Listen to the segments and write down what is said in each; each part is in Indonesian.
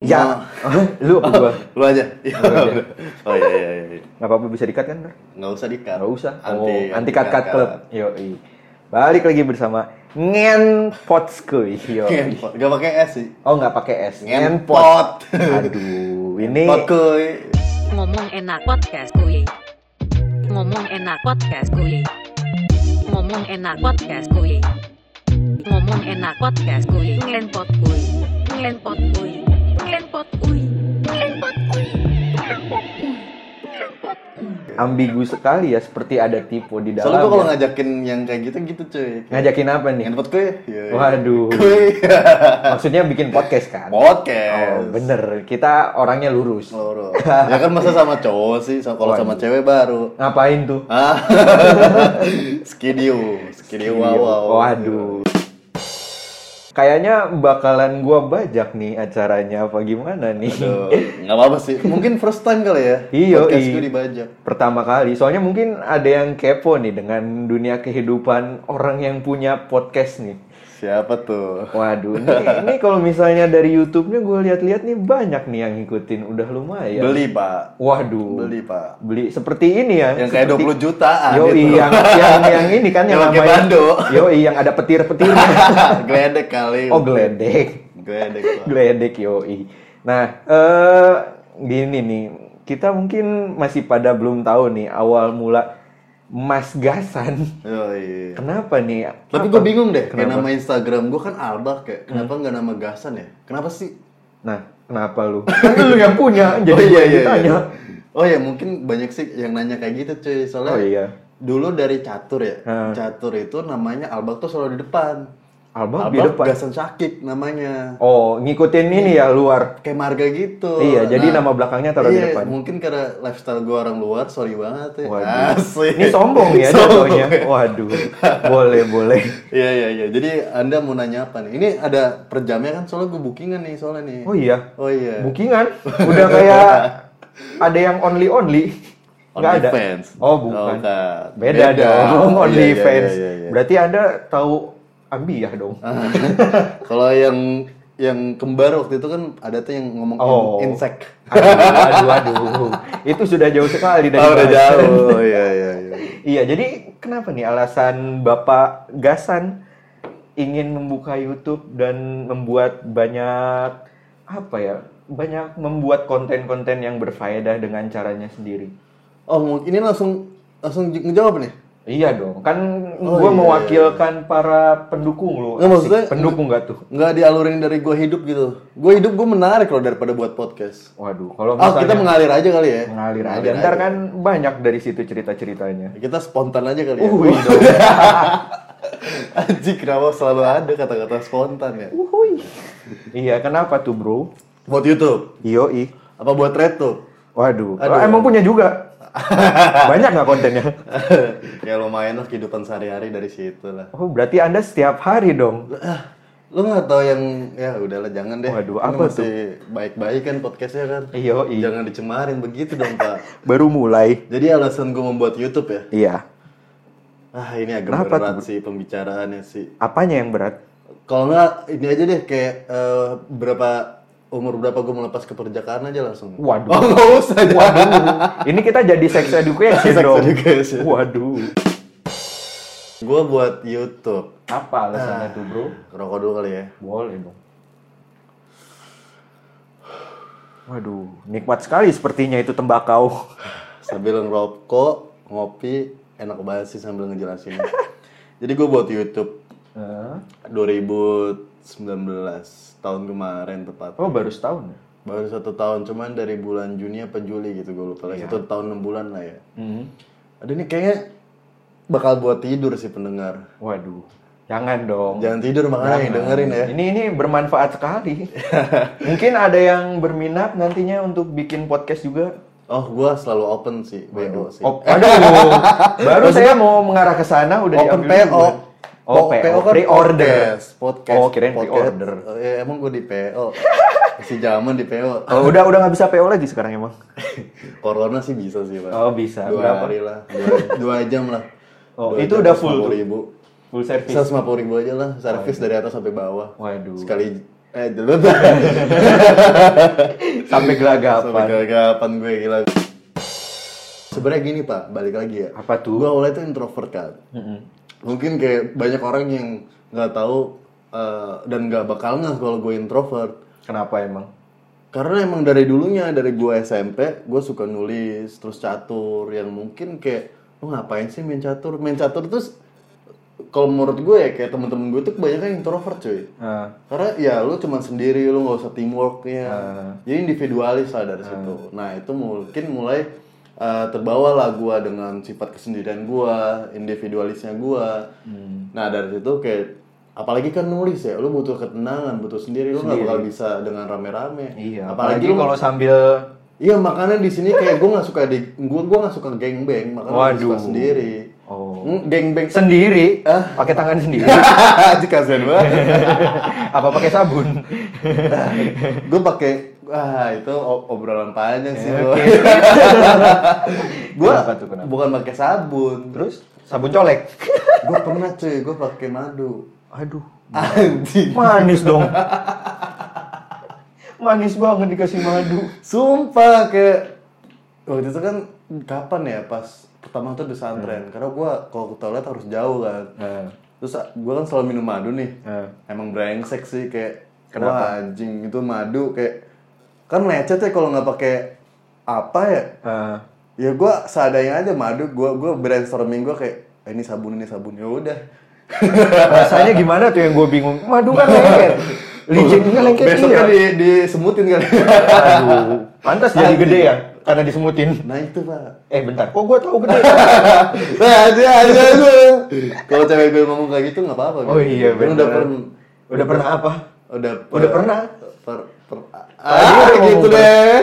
Ya, lu apa gua? Lu aja. Iya. Lu aja. Oh iya iya iya. Nggak apa-apa bisa dikat kan? ntar? Nggak usah dikat. Nggak usah. Anti oh, anti cut cut club. Yo, Balik lagi bersama Ngenpotskuy. Yo. Ngenpot. Gak pakai S sih. Oh, nggak pakai S. Ngenpot. Aduh, ini Pot kuy. Ngomong enak podcast kuy. Ngomong enak podcast kuy. Ngomong enak podcast kuy. Ngomong enak podcast kuy. Ngelenpot kuy. Ngelenpot kuy. Ngelenpot kuy. ambigu sekali ya, seperti ada tipe di dalam. Soalnya gua kalau ngajakin yang kayak gitu gitu cuy. Ngajakin apa nih? Ngenpot kuy. Iya. Waduh. Kuy. Maksudnya bikin podcast kan? Podcast. Oh, bener. Kita orangnya lurus. Loro. Ya kan masa sama cowok sih, kalau sama Waduh. cewek baru. Ngapain tuh? Ah. Skidio, skidio wow wow. Waduh. Kayaknya bakalan gua bajak nih acaranya apa gimana nih? Aduh, nggak apa-apa sih. Mungkin first time kali ya. Iya, Podcast iya. gue dibajak. Pertama kali, soalnya mungkin ada yang kepo nih dengan dunia kehidupan orang yang punya podcast nih. Siapa tuh? Waduh, ini, ini kalau misalnya dari YouTube-nya gue lihat-lihat nih banyak nih yang ngikutin, udah lumayan. Beli pak. Waduh. Beli pak. Beli seperti ini ya. Yang kayak seperti- 20 jutaan Yo gitu. yang, yang yang ini kan yang, namanya bando. Yo yang ada petir-petirnya. Geledek kali. oh geledek. Geledek pak. Geledek yoi. Nah, eh gini nih, kita mungkin masih pada belum tahu nih awal mula Mas Gasan. Yoi. Kenapa nih? Tapi Apa? gue bingung deh, kayak Kenapa? nama Instagram gue kan Albak kayak, kenapa nggak nama Gasan ya? Kenapa sih? Nah, kenapa lu? Kan lu yang punya, jadi oh iya iya. ditanya. iya. Oh ya mungkin banyak sih yang nanya kayak gitu cuy. Soalnya Oh iya. dulu dari catur ya. Hmm. Catur itu namanya Albak tuh selalu di depan. Albak di depan. Gasan Sakik namanya. Oh, ngikutin ini ya luar. Kayak marga gitu. Iya, jadi nama belakangnya taruh di iya, depan. Mungkin karena lifestyle gue orang luar, sorry banget ya. Waduh. Asik. Ini sombong ya jatuhnya. ya. Waduh. Boleh, boleh. Iya iya iya. Jadi anda mau nanya apa nih? Ini ada per jamnya kan soalnya gue bookingan nih soalnya nih. Oh iya. Oh iya. Bookingan udah kayak ada yang only only. Nggak ada. OnlyFans. Oh, bukan. Oh. Beda, Beda. dong, iya, only iya, fans. iya, iya. Berarti Anda tahu Ambiah dong. Kalau yang yang kembar waktu itu kan ada tuh yang ngomong Oh. insect. Aduh, aduh, aduh. Itu sudah jauh sekali dari Oh, udah jauh. Iya iya iya. Iya, jadi kenapa nih alasan Bapak Gasan ingin membuka YouTube dan membuat banyak apa ya? Banyak membuat konten-konten yang berfaedah dengan caranya sendiri. Oh, ini langsung langsung ngejawab nih. Iya dong, kan Oh, gue iya, mewakilkan para pendukung lo. Nggak, maksudnya- pendukung gak tuh? Nggak dialurin dari gue hidup gitu. Gue hidup gue menarik loh daripada buat podcast. Waduh, kalau Ah, kita misalnya mengalir aja kali ya. mengalir aja, ntar kan banyak dari situ cerita-ceritanya. Kita spontan aja kali ya. Dong. Anjing kenapa selalu ada kata-kata spontan ya? Uhuy. Iya, kenapa tuh bro? Buat YouTube? Yoi. Apa buat RedTube? Waduh, Aduh. Oh, emang punya juga? Banyak nggak kontennya? ya lumayan lah kehidupan sehari-hari dari situ lah. Oh, berarti Anda setiap hari dong? Ah, lu nggak tahu yang ya udahlah jangan deh. Waduh, Ini apa masih baik-baik kan podcastnya kan. Yoi. Jangan dicemarin begitu dong pak. Baru mulai. Jadi alasan gue membuat YouTube ya. Iya. Ah ini agak Kenapa berat tuh? sih pembicaraannya sih. Apanya yang berat? Kalau nggak ini aja deh kayak eh, berapa umur berapa gue melepas keperjakaan aja langsung. Waduh. Oh nggak usah. Waduh. Ini kita jadi sex education Sex dong. education. Waduh. Gue buat YouTube. Apa alasannya tuh bro? Rokok dulu kali ya. Boleh dong. Waduh, nikmat sekali sepertinya itu tembakau. Sambil ngerokok, ngopi, enak banget sih sambil ngejelasin. Jadi gue buat YouTube Eh, 2019 tahun kemarin tepat. Oh, baru setahun ya? Baru satu tahun, cuman dari bulan Juni apa Juli gitu gue lupa lah. Satu tahun enam bulan lah ya. Hmm. Ada ini kayaknya bakal buat tidur sih pendengar. Waduh, jangan dong. Jangan tidur makanya Jangan. dengerin ya. Ini ini bermanfaat sekali. Mungkin ada yang berminat nantinya untuk bikin podcast juga. Oh, gua selalu open sih, BO sih. Oh, aduh. Baru saya mau mengarah ke sana udah Open diambil PO. Duluan. Oh, PO, kan pre-order. podcast, podcast. Oh, kirain pre-order. Oh, ya, emang gue di PO. Masih zaman di PO. Oh, udah udah nggak bisa PO lagi sekarang emang. Corona sih bisa sih, Pak. Oh, bisa. Dua Berapa? hari lah. Dua, dua jam lah. Oh, Dua itu jam, udah full tuh? ribu. Full service. Bisa lima ribu aja lah. Servis dari atas sampai bawah. Waduh. Sekali Eh, bentar. Sampai Sampai gelagapan. gue gila. Sebenarnya gini pak, balik lagi ya. Apa tuh? Gue awalnya tuh introvert kan. Mungkin kayak banyak orang yang nggak tahu eh, dan nggak bakal nggak kalau gue introvert. Kenapa emang? Karena emang dari dulunya dari gue SMP gue suka nulis terus catur yang mungkin kayak lu ngapain sih main catur? Main catur terus kalau menurut gue ya kayak temen-temen gue tuh kebanyakan introvert cuy. Ah, Karena ya lu cuman sendiri, lu nggak usah teamworknya. Ah. Jadi individualis lah dari situ. Nah itu mungkin mulai uh, terbawa lah gua dengan sifat kesendirian gua, individualisnya gua. Nah dari situ kayak apalagi kan nulis ya, lu butuh ketenangan, butuh sendiri, lu nggak bakal bisa dengan rame-rame. iya. Apalagi, Apalagi kalau sambil Iya makanya di sini kayak gua nggak suka di gua gua nggak suka gangbang, makanya gua suka sendiri. Oh. Hmm, gangbang sendiri, Ah. pakai tangan sendiri. Kasihan banget. Apa pakai sabun? gue pakai wah itu obrolan panjang sih Eh, gue tuh, kenapa? bukan pakai sabun. Terus sabun colek. gue pernah cuy, gue pakai madu. Aduh, Anjing. manis dong. Manis banget dikasih madu. Sumpah kayak waktu itu kan kapan ya pas pertama tuh di pesantren karena gue kalau ke toilet harus jauh kan. Nah, Terus gue kan selalu minum madu nih. nah. Emang brengsek sih kayak Kenapa? wah anjing itu madu kayak kan lecet ya kalau nggak pakai apa ya Ah, ya gue seadanya aja madu gue gue brainstorming gue kayak "Eh, ini sabun ini sabun ya udah rasanya gimana tuh yang gue bingung? Madu kan lengket. Licin nggak lengket besoknya iya. di disemutin kali Aduh, pantas jadi gede ya karena disemutin. nah itu pak Eh bentar, kok gue tahu gede? nah aja aja aja kalau cewek gue ngomong kayak gitu nggak apa-apa Oh iya, Kan udah pernah Udah pernah apa? udah Udah pernah? per, per, Tadi ah, udah gitu deh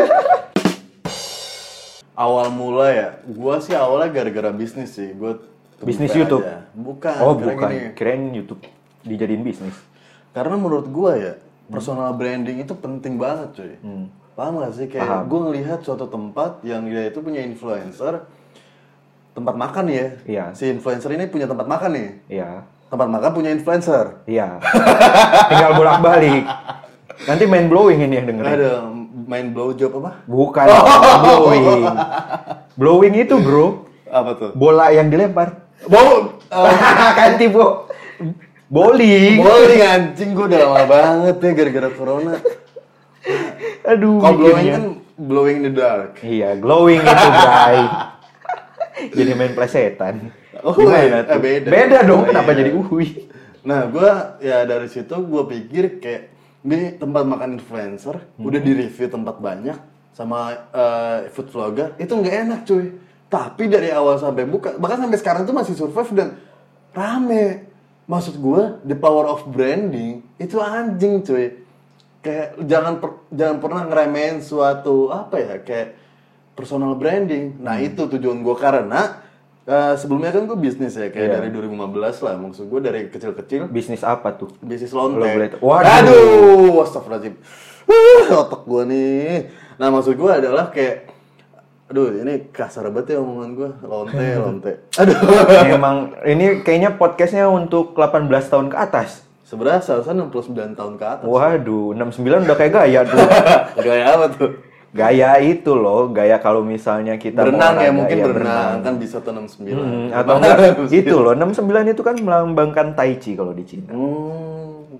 awal mula ya gue sih awalnya gara-gara bisnis sih gue Bisnis YouTube? bukan Oh karena bukan, gini. kirain YouTube dijadiin bisnis. Karena menurut gua ya, personal branding itu penting banget cuy. Paham gak sih? Kayak Paham. gue ngelihat suatu tempat yang dia itu punya influencer, tempat makan ya. Iya. Si influencer ini punya tempat makan nih. Iya, Tempat makan punya influencer. iya. Tinggal bolak-balik. Nanti main blowing ini yang dengerin. Ada main blowjob apa? Bukan blowing. Blowing itu bro, Apa tuh? bola yang dilempar. Bow. kan tipu. Bowling. Bowling anjing gue udah lama banget ya gara-gara corona. Aduh. Kalau blowing kan blowing in the dark. Iya, glowing itu, Bray. jadi main plesetan. Oh, Gimana iya. tuh? Eh, beda. beda dong, Oh, kenapa iya. jadi uhui? Nah, gua ya dari situ gua pikir kayak ini tempat makan influencer, udah di review tempat banyak sama eh, food vlogger, itu nggak enak cuy. Tapi dari awal sampai buka, bahkan sampai sekarang tuh masih survive dan rame. Maksud gua, the power of branding itu anjing cuy. Kayak jangan per- jangan pernah ngeremehin suatu apa ya kayak personal branding. Nah itu tujuan gua karena eh, sebelumnya kan gue bisnis ya kayak Iya. dari 2015 lah. Maksud gue dari kecil-kecil Bisnis apa tuh? bisnis Lo boleh lonte. tahu. Waduh. Aduh, astagfirullahaladzim. Uh, otak gue nih. Nah maksud gue adalah kayak, aduh ini kasar banget ya omongan gue. Lonte, lonte. Aduh. Memang ini kayaknya podcastnya untuk 18 tahun ke atas. Sebenarnya seharusnya 69 tahun ke atas. Waduh, 69 udah kayak gaya tuh. Gaya apa tuh? Gaya itu loh, gaya kalau misalnya kita mau berenang ya mungkin ya, berenang. kan bisa tuh 69. Hmm, atau enggak itu loh, 69 itu kan melambangkan tai chi kalau di Cina. Hmm.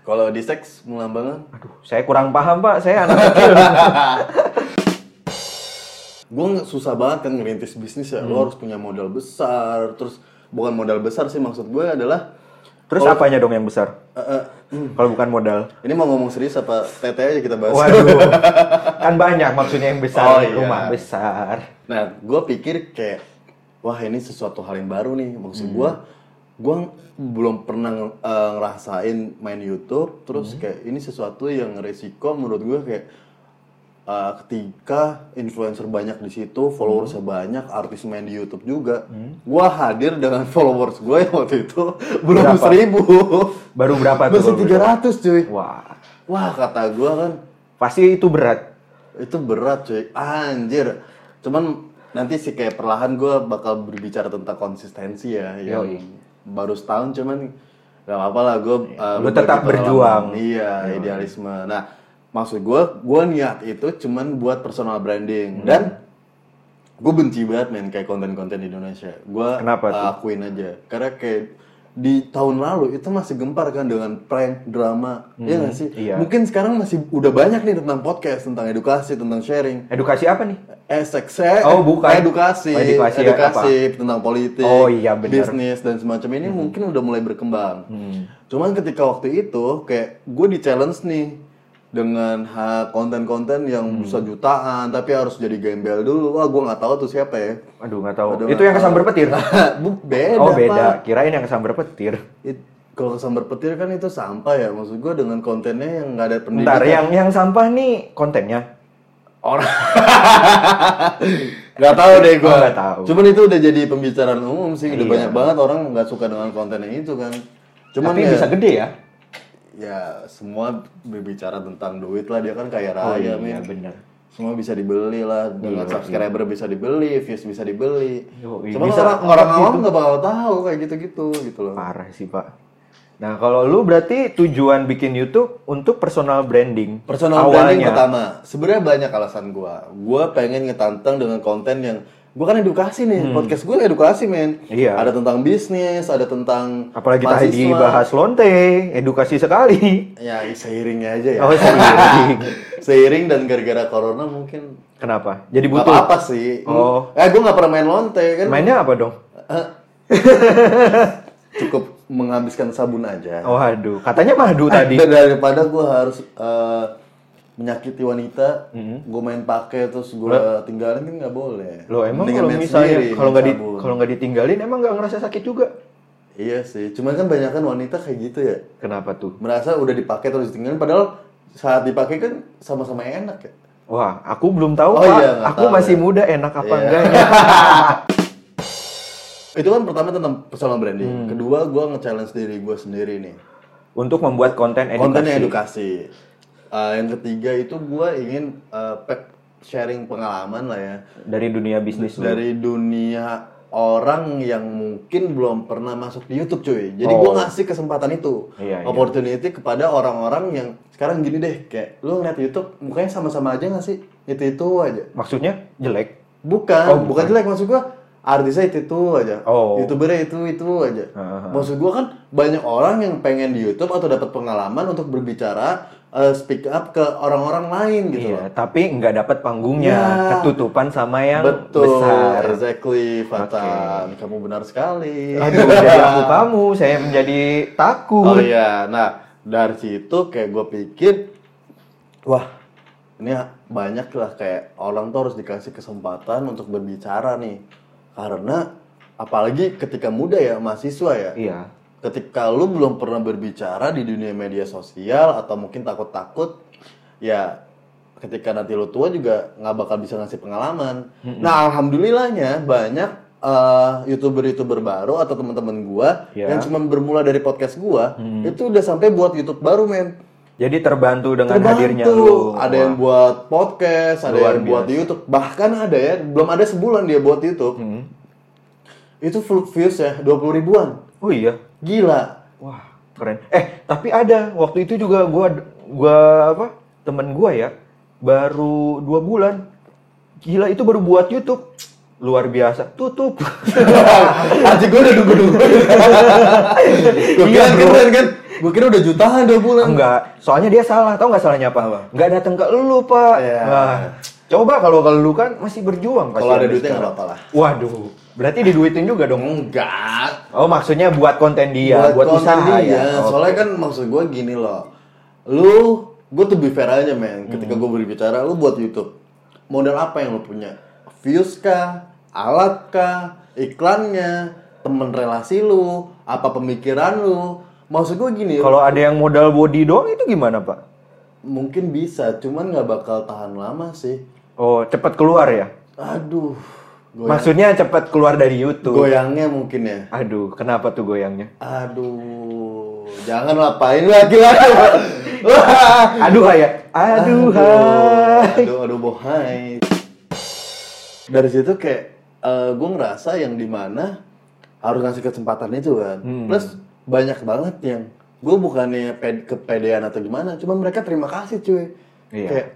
Kalau di seks melambangkan Aduh, saya kurang paham pak, saya anak kecil. gue susah banget kan ngerintis bisnis ya lo Hmm. harus punya modal besar terus bukan modal besar sih maksud gue adalah Terus apanya dong yang besar? eh, eh, Kalau bukan modal. ini mau ngomong serius apa TT aja kita bahas Waduh, kan banyak maksudnya yang besar, Oh, iya. rumah besar. nah gue pikir kayak wah ini sesuatu hal yang baru nih maksud Hmm. gue gue belum pernah eh, ngerasain main YouTube terus Hmm. kayak ini sesuatu yang resiko menurut gue kayak eh, ketika influencer banyak di situ, followersnya Hmm. banyak, artis main di YouTube juga, gua hadir dengan followers gue yang waktu itu belum Berapa? seribu, Baru berapa tuh? masih tiga ratus cuy. Wah, Wah kata gua kan pasti itu berat. itu berat cuy, anjir. Cuman nanti sih kayak perlahan gua bakal berbicara tentang konsistensi ya, yang Yoi. baru setahun cuman Gak apa-apa lah gue Lu tetap berjuang. Iya, idealisme. Nah, maksud gue, gue niat itu cuman buat personal branding dan gue benci banget main kayak konten-konten di Indonesia. Gue Kenapa tuh? akuin aja, karena kayak di tahun lalu itu masih gempar kan dengan prank drama, Iya nggak sih? iya. Mungkin sekarang masih udah banyak nih tentang podcast, tentang edukasi, tentang sharing. Edukasi apa nih? SXC, Oh, bukan. edukasi, Oh, edukasi edukasi tentang politik, Oh, iya, benar. bisnis dan semacam ini mungkin udah mulai berkembang. Hmm. Cuman ketika waktu itu kayak gue di challenge nih dengan konten-konten yang Hmm. bisa jutaan tapi harus jadi gembel dulu. Wah, gue nggak tahu tuh siapa ya. Aduh nggak tahu. Aduh, itu yang kesambar petir. Bu, beda, oh beda. Pak. Kirain yang kesambar petir. It- kalau kesambar petir kan itu sampah ya. Maksud gue dengan kontennya yang nggak ada pendidikan. Bentar, yang yang sampah nih kontennya. orang nggak tahu deh gue Oh, tahu. cuman itu udah jadi pembicaraan umum sih udah Iya. banyak banget orang nggak suka dengan kontennya itu kan cuman Tapi ya, bisa gede ya. Ya semua berbicara tentang duit lah dia kan kaya Oh raya iya men bener. semua bisa dibeli lah dengan subscriber bisa dibeli views bisa dibeli cuman bisa orang, orang awam gitu. nggak bakal tahu kayak gitu gitu gitu loh Parah sih pak. Nah kalau lu berarti tujuan bikin YouTube untuk personal branding. Personal awalnya. branding pertama. Sebenarnya banyak alasan gua. Gua pengen ngetantang dengan konten yang gua kan edukasi nih. Podcast gue edukasi, men. Hmm. Iya. Ada tentang bisnis, ada tentang Apalagi tadi mahasiswa. bahas lonte, edukasi sekali. Ya, seiringnya aja ya. Oh seiring. Seiring dan gara-gara corona mungkin Kenapa? Jadi Gak butuh. apa-apa sih. Oh. Eh, gue gak pernah main lonte kan. Mainnya apa dong? Cukup menghabiskan sabun aja. Oh aduh, katanya madu tadi. Daripada gue harus eh, menyakiti wanita, Hmm. gue main pakai terus gue tinggalin kan nggak boleh. Loh emang kalau misalnya kalau nggak di kalau nggak ditinggalin emang nggak ngerasa sakit juga? Iya sih, cuman kan banyak kan wanita kayak gitu ya, Kenapa tuh? merasa udah dipakai terus ditinggalin, padahal saat dipakai kan sama-sama enak ya. Wah, aku belum tahu Oh pak. iya, aku tahu masih ya. muda, enak apa Iya. enggaknya? Itu kan pertama tentang personal Hmm. branding. Kedua, gue nge-challenge diri gue sendiri nih. Untuk membuat konten edukasi. Kontennya edukasi. Uh, yang ketiga itu gue ingin uh, sharing pengalaman lah ya dari dunia bisnis lu. dari dunia orang yang mungkin belum pernah masuk di YouTube cuy. Jadi Oh. gue ngasih kesempatan itu, Iya, iya. opportunity kepada orang-orang yang sekarang gini deh, kayak lu ngeliat YouTube mukanya sama-sama aja nggak sih? Itu itu aja. Maksudnya jelek. Bukan, Oh, bukan bukan. jelek maksud gua artisnya itu itu aja. Oh. Youtubernya itu itu aja. Heeh. Maksud gua kan banyak orang yang pengen di YouTube atau dapat pengalaman untuk berbicara eh, speak up ke orang-orang lain gitu iya, loh. tapi nggak dapat panggungnya, Ya. ketutupan sama yang Betul, besar. exactly, Fatan. Kamu benar sekali. Aduh, jadi aku kamu, saya menjadi takut. Oh iya, nah dari situ kayak gue pikir, wah ini banyak lah kayak orang tuh harus dikasih kesempatan untuk berbicara nih, karena apalagi ketika muda ya mahasiswa ya, Iya. Ketika lu belum pernah berbicara di dunia media sosial atau mungkin takut-takut, ya ketika nanti lu tua juga nggak bakal bisa ngasih pengalaman. Nah alhamdulillahnya banyak eh, youtuber-youtuber baru atau teman-teman gua Ya. yang cuma bermula dari podcast gua itu udah sampai buat YouTube baru men. Jadi terbantu dengan Terbantu. hadirnya lu. Ada yang buat podcast, ada Luar yang buat di YouTube. Bahkan ada ya, belum ada sebulan dia buat YouTube. Hmm. Itu full views ya, 20 ribuan. Oh iya. Gila. Wah, keren. Eh, tapi ada waktu itu juga gua gua apa? Temen gua ya, baru dua bulan. Gila itu baru buat YouTube. Luar biasa. Tutup. Hati gue udah nunggu-nunggu. gue Iya, kira bro. kan, kan? Gue kira udah jutaan dua bulan. Enggak, soalnya dia salah. Tahu nggak salahnya apa? Apa? Nggak datang ke lu, Pak. Iya. Nah, coba kalau kalau lu kan masih berjuang Kalau ada duitnya nggak sekarang. apa-apa lah. Waduh, berarti diduitin juga dong. Enggak. Oh, maksudnya buat konten dia, buat, konten usaha dia. ya. Soalnya kan maksud gue gini loh. Lu, gue tuh be fair aja men. Ketika Hmm. gue berbicara, lu buat YouTube. Model apa yang lu punya? Views kah? Alat kah? Iklannya? Temen relasi lu? Apa pemikiran lu? Maksud gue gini, Kalau ada yang modal body doang itu gimana, Pak? mungkin bisa, cuman nggak bakal tahan lama sih. Oh, cepat keluar ya? Aduh, goyang, Maksudnya cepat keluar dari YouTube. goyangnya mungkin ya. Aduh, kenapa tuh goyangnya? Aduh, jangan lapain lagi. Wah. Aduh, ya. Aduh, hai. aduh, aduh, bohai. Dari situ kayak gue ngerasa yang di mana harus ngasih kesempatan itu kan. Hmm. Plus banyak banget yang gue bukannya ped, kepedean atau gimana, cuma mereka terima kasih cuy. Iya.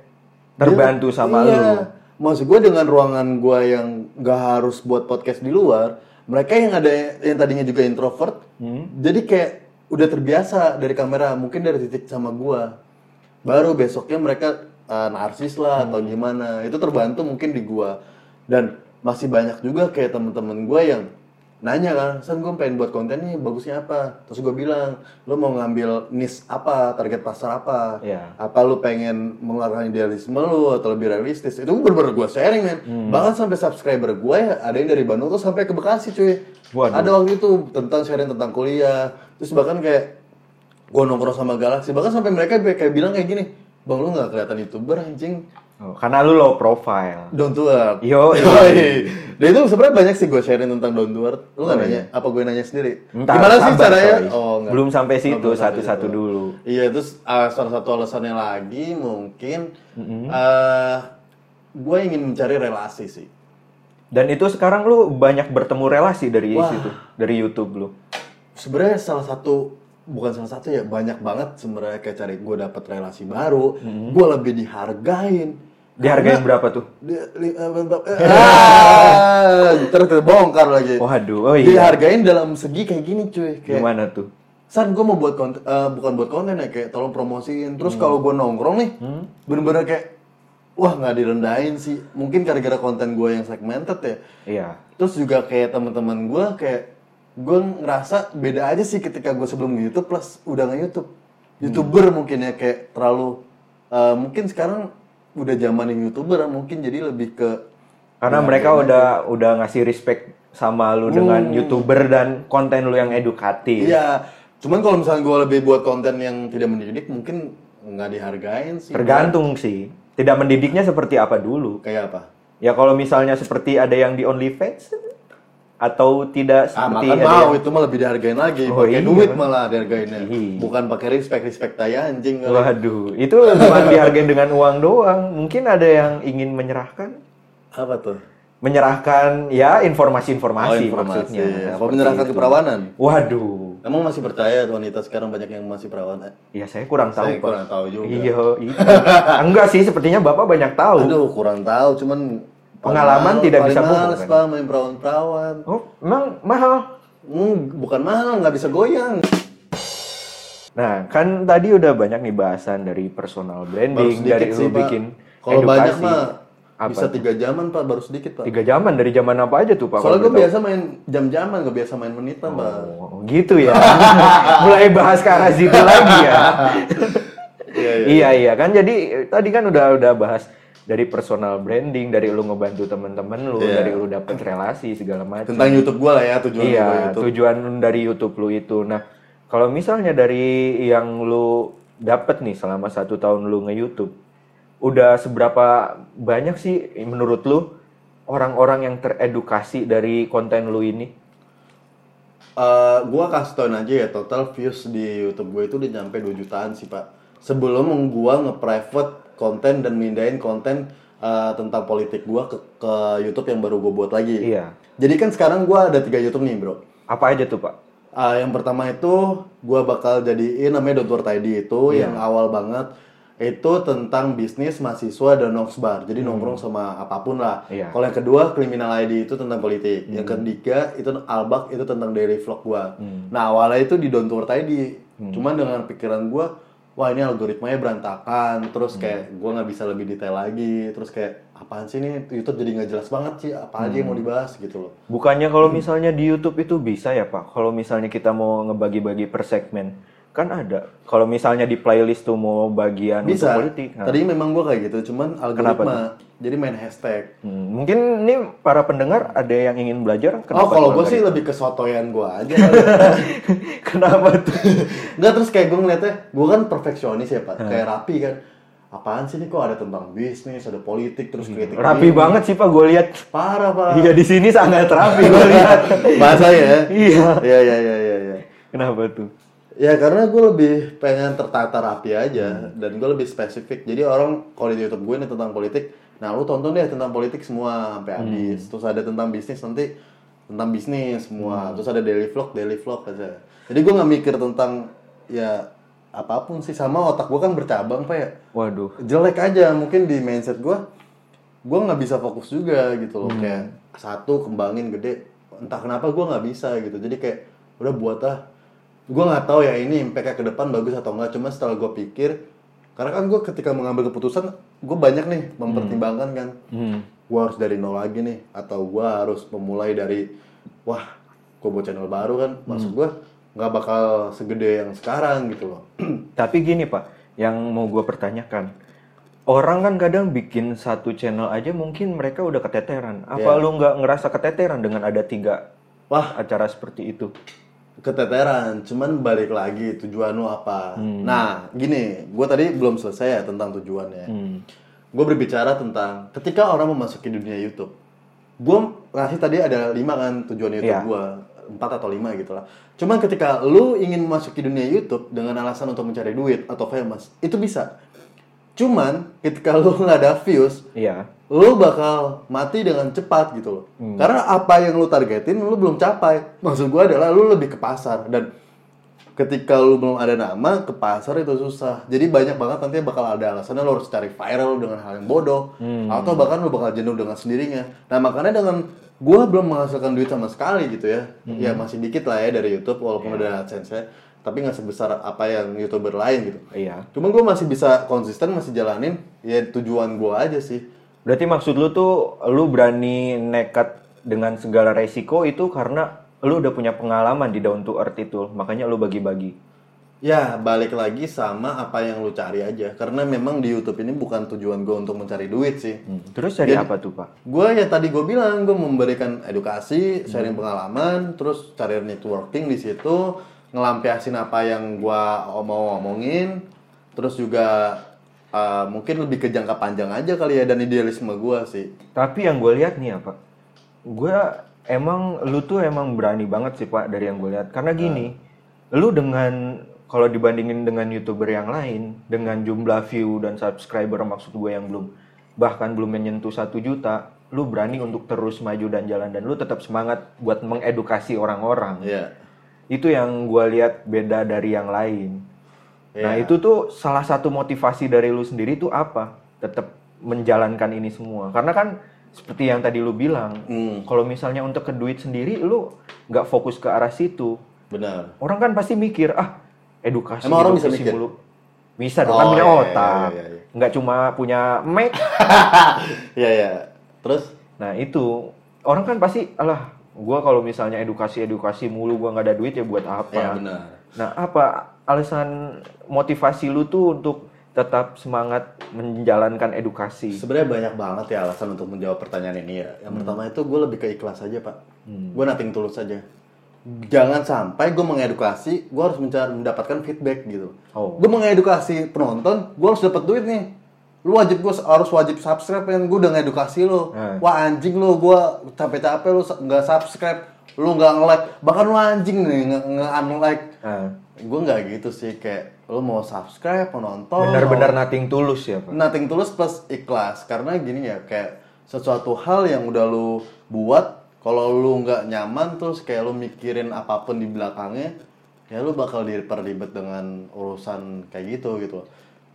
Terbantu dia- sama iya. lu. Maksud gue dengan ruangan gue yang gak harus buat podcast di luar, mereka yang ada yang tadinya juga introvert, Hmm. jadi kayak udah terbiasa dari kamera, mungkin dari titik sama gue. Baru besoknya mereka uh, narsis lah atau Hmm. gimana, itu terbantu mungkin di gue. Dan masih banyak juga kayak temen-temen gue yang nanya kan, San gue pengen buat konten nih, bagusnya apa? Terus gue bilang, lo mau ngambil niche apa, target pasar apa? Iya. Apa lu pengen mengeluarkan idealisme lu atau lebih realistis? Itu bener-bener gue sharing men. Hmm. Bahkan sampai subscriber gue ya, ada yang dari Bandung tuh sampai ke Bekasi cuy. Waduh. Ada waktu itu tentang sharing tentang kuliah. Terus bahkan kayak gue nongkrong sama Galaxy, bahkan sampai mereka kayak bilang kayak gini, Bang lu nggak kelihatan youtuber anjing. Oh, karena lu low profile. Down to earth. Yo, yo. Dan itu sebenarnya banyak sih gue sharing tentang down to earth. Lu nggak nanya? Apa gue nanya sendiri? Ntar, Gimana sih caranya? Oh. Belum sampai Oh, situ, satu-satu dulu. Iya, terus uh, salah satu alasannya lagi mungkin uh, gue ingin mencari relasi sih. Dan itu sekarang lu banyak bertemu relasi dari Wah. situ, dari YouTube lu. Sebenarnya salah satu bukan salah satu ya banyak banget sebenarnya kayak cari gue dapet relasi baru, gue lebih dihargain. Dihargain Karena- berapa tuh? Di, li- eh, ah, terus terbongkar lagi. Waduh, oh iya. Dihargain dalam segi kayak gini cuy, kayak Gimana tuh? San gue mau buat konten, eh, bukan buat konten ya kayak tolong promosiin. Hmm. Terus kalau gue nongkrong nih, bener-bener kayak wah nggak direndahin sih. Mungkin gara-gara konten gue yang segmented ya. Iya. Terus juga kayak teman-teman gue kayak gue ngerasa beda aja sih ketika gue sebelum nge-YouTube plus udah nge-YouTube. Youtuber mungkin ya kayak terlalu eh, mungkin sekarang udah zaman yang youtuber mungkin jadi lebih ke Karena mereka udah udah ngasih respect sama lu dengan YouTuber dan konten lu yang edukatif. Hmm. iya. Cuman kalau misalnya gue lebih buat konten yang tidak mendidik mungkin nggak dihargain sih. Tergantung sih. Tidak mendidiknya seperti apa dulu. Kayak apa? Ya kalau misalnya seperti ada yang di OnlyFans atau tidak Ah, seperti makan mau yang- itu mah lebih dihargain lagi, Oh, pakai iya. duit malah dihargainnya. Iya. Bukan pakai respect respect tai anjing. kali. Waduh, itu cuma dihargain dengan uang doang. Mungkin ada yang ingin menyerahkan Apa tuh? menyerahkan ya Oh, informasi-informasi informasi. maksudnya. Apa Seperti menyerahkan itu. keperawanan? Waduh. Emang masih percaya wanita sekarang banyak yang masih perawan? Ya saya kurang tahu, Saya Pak. kurang tahu juga. Iya, itu. Enggak sih, sepertinya Bapak banyak tahu. Aduh, kurang tahu. Cuman Pengalaman tidak mahal- bisa kan? Pak, main perawan-perawan. Oh, emang mahal. Hmm, bukan mahal, nggak bisa goyang. Nah, kan tadi udah banyak nih bahasan dari personal branding, dari sih, lu Pak. bikin Kalau banyak mah Apa bisa tiga jaman, Pak. Baru sedikit, Pak. Tiga zaman dari zaman apa aja tuh Pak? Soalnya gue biasa main jam-jaman, nggak biasa main menitan, Pak. Oh, gitu ya. Mulai bahas ke arah situ lagi ya. Iya, iya. iya iya kan jadi eh, tadi kan udah udah bahas dari personal branding, dari lu ngebantu temen-temen lu, Iya. dari lu dapet relasi segala macam. Tentang YouTube gue lah ya, tujuan Iya, gua YouTube. tujuan dari YouTube lu itu. Nah, kalau misalnya dari yang lu dapet nih selama satu tahun lu nge-YouTube, udah seberapa banyak sih menurut lu orang-orang yang teredukasi dari konten lu ini? Eh, gua kasih tauin aja ya total views di YouTube gue itu udah nyampe 2 jutaan sih pak. Sebelum gua nge-private konten dan mindahin konten eh, tentang politik gua ke, ke YouTube yang baru gue buat lagi. Iya. Jadi kan sekarang gua ada tiga YouTube nih bro. Apa aja tuh, Pak? Ah, yang pertama itu gua bakal jadiin namanya Don't Worth ID itu Iya. yang awal banget itu tentang bisnis mahasiswa dan noxbar jadi nongkrong sama apa pun lah Hmm. Iya. Hmm. kalau yang kedua criminal ID itu tentang politik yang ketiga itu albak itu tentang daily vlog gua Hmm. nah awalnya itu di Don't Worth ID cuman dengan pikiran gua wah ini algoritmanya berantakan Hmm. terus kayak gua nggak bisa lebih detail lagi terus kayak apaan sih ini YouTube jadi nggak jelas banget sih apa aja yang Hmm. mau dibahas gitu loh Bukannya kalau misalnya di YouTube itu bisa ya, Pak? Kalau misalnya kita mau ngebagi-bagi per segmen, kan ada. Kalau misalnya di playlist tuh mau bagian bisa untuk politik. nah. tadi memang gua kayak gitu cuman algoritma jadi main hashtag Hmm, mungkin ini para pendengar ada yang ingin belajar. oh kalau gue sih lebih ke sotoyan gue aja. Kenapa tuh? Nggak terus kayak gue ngeliatnya gue kan perfeksionis ya pak kayak rapi kan apaan sih nih kok ada tentang bisnis ada politik terus kritik Rapi ini. banget sih Pak, gue lihat. parah pak Iya di sini sangat rapi gue lihat. bahasa ya Iya. iya iya iya iya iya Kenapa tuh? Ya karena gue lebih pengen tertata rapi aja dan gue lebih spesifik. Jadi orang kalau di YouTube gue ini tentang politik nah lu tonton deh tentang politik semua sampai habis. Terus ada tentang bisnis nanti tentang bisnis semua. Terus ada daily vlog daily vlog aja. Jadi gue nggak mikir tentang ya apa pun sih. Sama otak gue kan bercabang pak ya. Waduh. jelek aja. Mungkin di mindset gue gue nggak bisa fokus juga gitu loh. Kayak satu kembangin gede. Entah kenapa gue nggak bisa gitu. Jadi kayak udah buat ah gue nggak tahu ya ini impactnya ke depan bagus atau enggak cuma setelah gue pikir karena kan gue ketika mengambil keputusan gue banyak nih mempertimbangkan kan Hmm. gue harus dari nol lagi nih atau gue harus memulai dari wah gue buat channel baru kan maksud gue nggak bakal segede yang sekarang gitu loh Tapi gini pak, yang mau gue pertanyakan, orang kan kadang bikin satu channel aja mungkin mereka udah keteteran. Apa Iya. lu nggak ngerasa keteteran dengan ada tiga wah acara seperti itu? Keteteran cuman balik lagi tujuan lu apa. Nah gini gue tadi belum selesai ya tentang tujuannya. Hmm. gue berbicara tentang ketika orang memasuki dunia YouTube gue ngasih tadi ada lima kan tujuan YouTube Iya. gue empat atau lima gitu lah. Cuman ketika lu ingin memasuki dunia YouTube dengan alasan untuk mencari duit atau famous itu bisa cuman ketika lu nggak ada views Iya. lu bakal mati dengan cepat gitu loh. Karena apa yang lu targetin lu belum capai. Maksud gua adalah lu lebih ke pasar dan ketika lu belum ada nama ke pasar itu susah. Jadi banyak banget nanti bakal ada alasannya lu harus cari viral dengan hal yang bodoh atau bahkan lu bakal jenuh dengan sendirinya. Nah, makanya dengan gua belum menghasilkan duit sama sekali gitu ya. Ya masih dikit lah ya dari YouTube walaupun ada AdSense tapi nggak sebesar apa yang youtuber lain gitu. Iya. Cuma gue masih bisa konsisten, masih jalanin ya tujuan gua aja sih. Berarti maksud lu tuh lu berani nekat dengan segala resiko itu karena lu udah punya pengalaman di down to earth itu, makanya lu bagi-bagi. Ya, balik lagi sama apa yang lu cari aja. Karena memang di YouTube ini bukan tujuan gue untuk mencari duit sih. Hmm. Terus Jadi- apa tuh pak? Gue ya tadi gue bilang, gue memberikan edukasi, sharing pengalaman, terus cari networking di situ, ngelampiasin apa yang gue mau ngomongin, terus juga uh, mungkin lebih ke jangka panjang aja kali ya dan idealisme gue sih. Tapi yang gue lihat nih ya pak, gue emang lu tuh emang berani banget sih pak dari yang gue lihat. Karena gini, lu dengan kalau dibandingin dengan youtuber yang lain, dengan jumlah view dan subscriber maksud gue yang belum bahkan belum menyentuh satu juta, lu berani untuk terus maju dan jalan dan lu tetap semangat buat mengedukasi orang-orang. Iya. Itu yang gue lihat beda dari yang lain. Nah Iya. itu tuh salah satu motivasi dari lu sendiri tuh apa? Tetap menjalankan ini semua. Karena kan seperti yang tadi lu bilang, Hmm, kalau misalnya untuk ke duit sendiri, lu nggak fokus ke arah situ. benar. Orang kan pasti mikir, ah edukasi. Emang orang bisa mikir? mulu." Bisa dong Oh, kan punya iya, iya, otak, iya, iya. nggak cuma punya Mac. Iya, iya. Terus Nah itu orang kan pasti, alah, gua kalau misalnya edukasi edukasi mulu, gua nggak ada duit ya buat apa? ya benar. Nah, apa alasan motivasi lu tuh untuk tetap semangat menjalankan edukasi? Sebenarnya banyak banget ya alasan untuk menjawab pertanyaan ini ya. Yang pertama itu gue lebih ke ikhlas aja pak. Hmm. Gue nating tulus aja. Jangan sampai gue mengedukasi, gue harus mencari mendapatkan feedback gitu. Oh. Gue mengedukasi penonton, gue harus dapat duit nih. Lu wajib gue harus wajib subscribe kan gue udah ngedukasi lo. Hmm. Wah anjing lo, gue capek-capek lu nggak subscribe, lu nggak nge-like, bahkan lu anjing nih nge- nge-unlike. Nah, Gue nggak gitu sih kayak lu mau subscribe, mau nonton, benar-benar mau- nating tulus ya, Pak. Nothing tulus plus ikhlas karena gini ya kayak sesuatu hal yang udah lu buat kalau lu nggak nyaman terus kayak lu mikirin apa pun di belakangnya ya lu bakal diperlibat dengan urusan kayak gitu gitu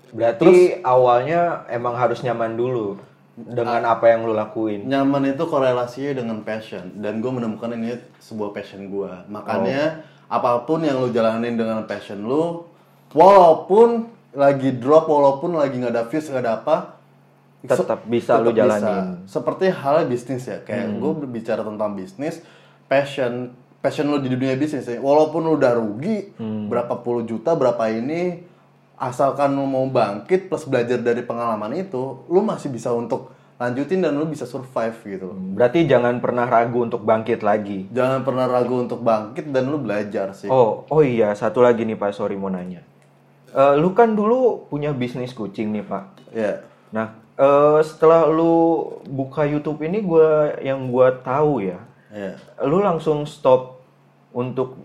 Berarti awalnya emang harus nyaman dulu dengan apa yang lu lakuin. nyaman itu korelasinya dengan passion. Dan gue menemukan ini sebuah passion gue makanya apa pun yang lu jalanin dengan passion lu walaupun lagi drop walaupun lagi nggak ada views nggak ada apa Tetap bisa lu tetap jalanin. seperti hal bisnis ya. Kayak gue berbicara tentang bisnis passion passion lu di dunia bisnis ya. Walaupun lu udah rugi berapa puluh juta berapa ini asalkan lu mau bangkit plus belajar dari pengalaman itu lu masih bisa untuk lanjutin dan lu bisa survive gitu loh Berarti jangan pernah ragu untuk bangkit lagi. jangan pernah ragu untuk bangkit dan lu belajar sih Oh, oh iya, satu lagi nih Pak, sorry mau nanya. Eh, lu kan dulu punya bisnis kucing nih Pak. ya Nah, eh, setelah lu buka YouTube ini gua yang gua tahu ya, ya lu langsung stop untuk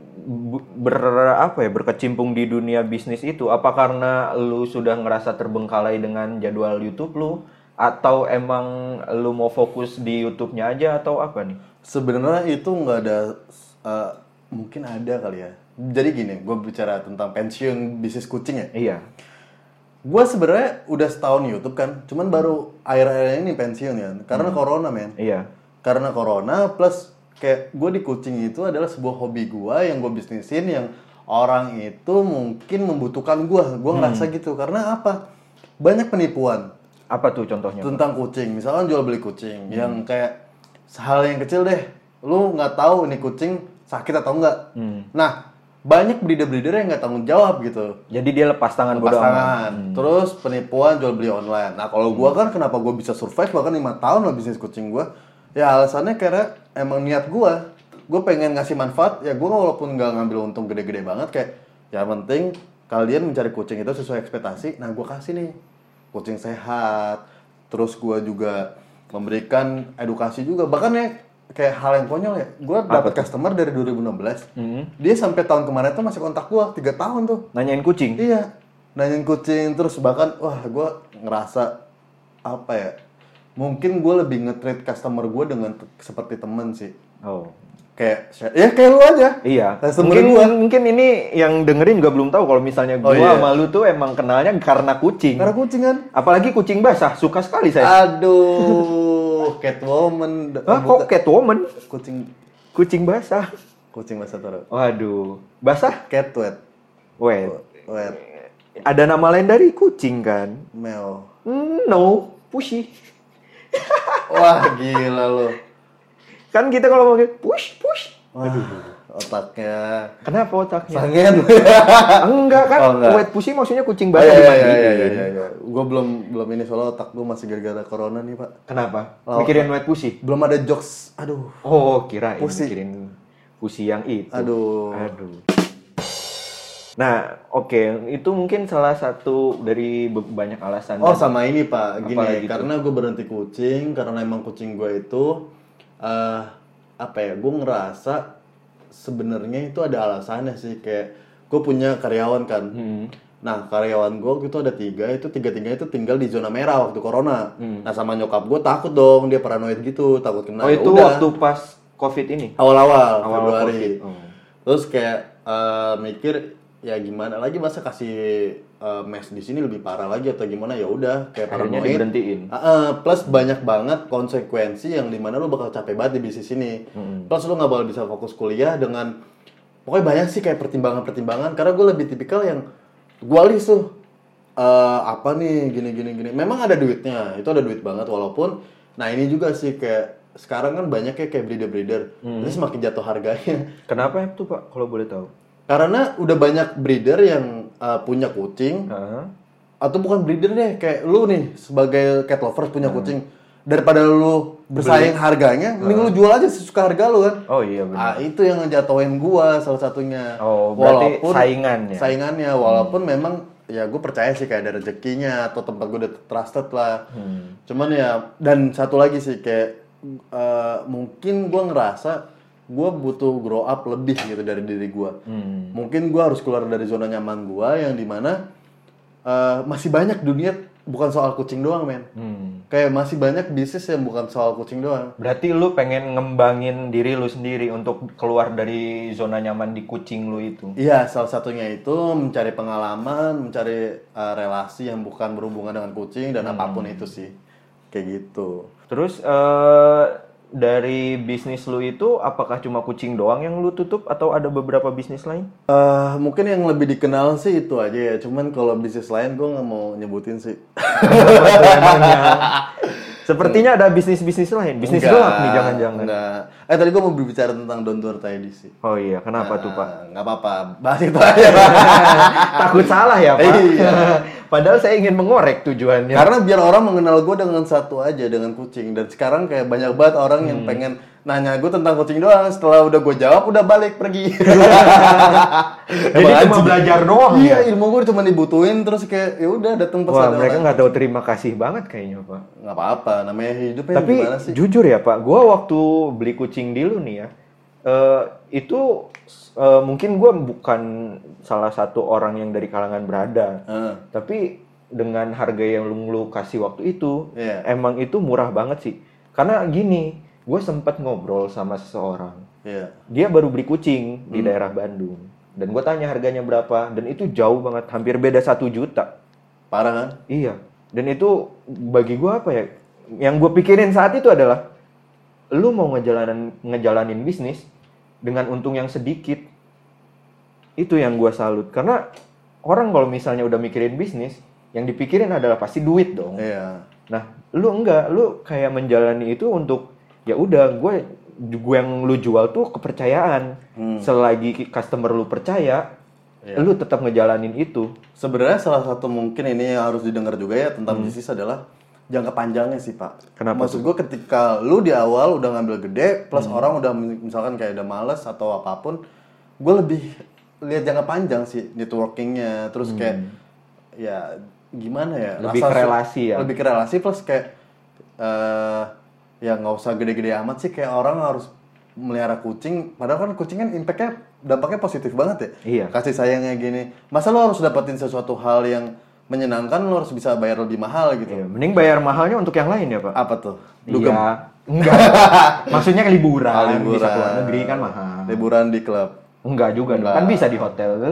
ber apa ya berkecimpung di dunia bisnis itu apa karena lu sudah ngerasa terbengkalai dengan jadwal YouTube lu Atau emang lu mau fokus di YouTube-nya aja atau apa nih? Sebenarnya itu nggak ada, eh, mungkin ada kali ya. Jadi gini, gue bicara tentang pensiun bisnis kucing ya. Iya. Gue sebenarnya udah setahun YouTube kan, cuman baru akhir-akhir ini pensiun ya, karena corona men. Iya. Karena corona plus kayak gue di kucing itu adalah sebuah hobi gue yang gue bisnisin yang orang itu mungkin membutuhkan gue. Gue ngerasa gitu karena apa? Banyak penipuan Apa tuh contohnya? tentang kucing. Misalkan jual beli kucing yang kayak hal yang kecil deh. Lu nggak tahu nih kucing sakit atau enggak. Nah banyak breeder-breeder yang nggak tanggung jawab gitu. Jadi dia lepas tangan bodo amat. pasangan. Terus penipuan jual beli online. Nah kalau gua kan kenapa gua bisa survive bahkan lima tahun lah bisnis kucing gua. Ya alasannya karena emang niat gua. Gue pengen ngasih manfaat. Ya gua walaupun nggak ngambil untung gede-gede banget kayak ya penting kalian mencari kucing itu sesuai ekspektasi. Nah gua kasih nih kucing sehat. Terus gua juga memberikan edukasi juga. Bahkan ya kayak hal yang konyol ya. Gua dapat customer dari 2016. Dia sampai tahun kemarin tuh masih kontak gua tiga tahun tuh. Nanyain kucing. Iya, nanyain kucing terus bahkan wah gue ngerasa apa ya? Mungkin gue lebih nge-treat customer gue dengan seperti temen sih. Oh. Kayak ya kayak lu aja. Iya. Customer Mungkin gua. mungkin ini yang dengerin juga belum tahu kalau misalnya Oh, gua iya. sama lu tuh emang kenalnya karena kucing. Karena kucing kan. Apalagi kucing basah, suka sekali saya. Aduh, Catwoman. Hah, kok Catwoman? Kucing Kucing basah. kucing bahasa taruh. Waduh. Basah? Cat wet. Wait. Wet. Ada nama lain dari kucing kan? Mel. Hmm, no, pushy. Wah, gila lo. Kan kita kalau manggil push, push. Wah, otaknya. Kenapa otaknya? Sangen. enggak kan? Oh, enggak. Wet pushy maksudnya kucing Oh, basah iya, iya, dimandiin. iya, iya, iya, iya. Gue belum belum ini soalnya otak gue masih gara-gara corona nih pak. Kenapa? Oh. Mikirin wet pushy? Belum ada jokes. Aduh. Oh, Pusy. mikirin pusy yang itu. Aduh. Aduh. Nah, oke, itu mungkin salah satu dari banyak alasan. Oh sama ini pak, gini tuh? karena gue berhenti kucing karena emang kucing gue itu eh apa ya, gue ngerasa sebenarnya itu ada alasannya sih kayak gue punya karyawan kan. Hmm. Nah karyawan gue itu ada tiga, itu tiga tiga itu tinggal di zona merah waktu corona. Nah sama nyokap gue takut dong, dia paranoid gitu, takut kena. Hmm. Oh, itu udah. waktu pas Covid ini. awal-awal Awal Februari. Covid. Oh. Terus kayak eh, mikir ya gimana lagi masa kasih eh, mes di sini lebih parah lagi atau gimana ya udah kayak Akhirnya paranoid. diberhentiin. Ah, ah, plus banyak banget konsekuensi yang di mana lu bakal capek banget di bisnis ini. Hmm. Plus lu nggak bakal bisa fokus kuliah dengan pokoknya banyak sih kayak pertimbangan-pertimbangan karena gue lebih tipikal yang gue list tuh eh, apa nih gini gini gini. Memang ada duitnya, itu ada duit banget walaupun nah ini juga sih kayak sekarang kan banyak ya kayak breeder-breeder. Hmm. Jadi semakin jatuh harganya. Kenapa itu, Pak? Kalau boleh tahu. Karena udah banyak breeder yang uh, punya kucing Heeh. atau bukan breeder deh, kayak lu nih sebagai cat lovers punya kucing daripada lu bersaing harganya, mending lu jual aja sesuka harga lu kan. Oh iya benar. Ah, itu yang ngejatoin gua salah satunya. Oh, berarti saingan ya? Saingannya, walaupun memang ya gue percaya sih kayak ada rezekinya atau tempat gue udah trusted lah. Hmm. Cuman ya dan satu lagi sih kayak eh, mungkin gue ngerasa gue butuh grow up lebih gitu dari diri gue. Hmm. Mungkin gue harus keluar dari zona nyaman gue yang di mana eh, masih banyak dunia bukan soal kucing doang men. Hmm. Kayak masih banyak bisnis yang bukan soal kucing doang. Berarti lu pengen ngembangin diri lu sendiri untuk keluar dari zona nyaman di kucing lu itu. Iya, salah satunya itu mencari pengalaman, mencari uh, relasi yang bukan berhubungan dengan kucing dan apa pun itu sih. Kayak gitu. Terus eh dari bisnis lu itu apakah cuma kucing doang yang lu tutup atau ada beberapa bisnis lain? Eh, mungkin yang lebih dikenal sih itu aja ya. Cuman kalau bisnis lain gue nggak mau nyebutin sih. Sepertinya ada bisnis-bisnis lain. Bisnis gelap nih jangan-jangan. Eh tadi gue mau berbicara tentang Don't Tour tadi sih. Oh iya, kenapa tuh Pak? Nggak apa-apa, bahas itu aja. Takut salah ya Pak? Iya. Padahal saya ingin mengorek tujuannya. Karena biar orang mengenal gue dengan satu aja, dengan kucing. Dan sekarang kayak banyak banget orang yang Hmm. pengen nanya gue tentang kucing doang. Setelah udah gue jawab, udah balik pergi. Jadi cuma belajar doang Iya, ya? ilmu gue cuma dibutuhin terus kayak ya udah datang Wah, pesan mereka nggak tahu terima kasih banget kayaknya Pak. nggak apa-apa, namanya hidup ya Tapi gimana sih? jujur ya Pak, gua waktu beli kucing dulu nih ya, eh, itu eh, mungkin gua bukan salah satu orang yang dari kalangan berada, Heeh. tapi dengan harga yang lu, lu kasih waktu itu Iya. emang itu murah banget sih karena gini gue sempat ngobrol sama seseorang Iya. dia baru beli kucing di daerah Bandung dan gue tanya harganya berapa dan itu jauh banget hampir beda satu juta Parah kan? iya dan itu bagi gue apa ya yang gue pikirin saat itu adalah lu mau ngejalanin ngejalanin bisnis dengan untung yang sedikit itu yang gue salut karena orang kalau misalnya udah mikirin bisnis yang dipikirin adalah pasti duit dong Iya. Nah, lu enggak, lu kayak menjalani itu untuk ya udah gue gue yang lu jual tuh kepercayaan. Hmm. Selagi customer lu percaya, Iya. lu tetap ngejalanin itu. Sebenarnya salah satu mungkin ini yang harus didengar juga ya tentang bisnis adalah jangka panjangnya sih pak. Kenapa Maksud gue ketika lu di awal udah ngambil gede, plus orang udah misalkan kayak udah males atau apa pun, gue lebih lihat jangka panjang sih networkingnya, terus kayak ya gimana ya? Lebih rasa ke relasi ya? Lebih ke relasi plus kayak eh ya nggak usah gede-gede amat sih kayak orang harus melihara kucing padahal kan kucing kan impactnya dampaknya positif banget ya Iya. kasih sayangnya gini masa lo harus dapetin sesuatu hal yang menyenangkan lo harus bisa bayar lebih mahal gitu Iya, mending bayar mahalnya untuk yang lain ya, Pak. apa tuh dugem Iya. Enggak. Maksudnya liburan, Ah, liburan. bisa keluar negeri kan mahal. liburan di klub Enggak juga dong. Enggak. Kan bisa di hotel.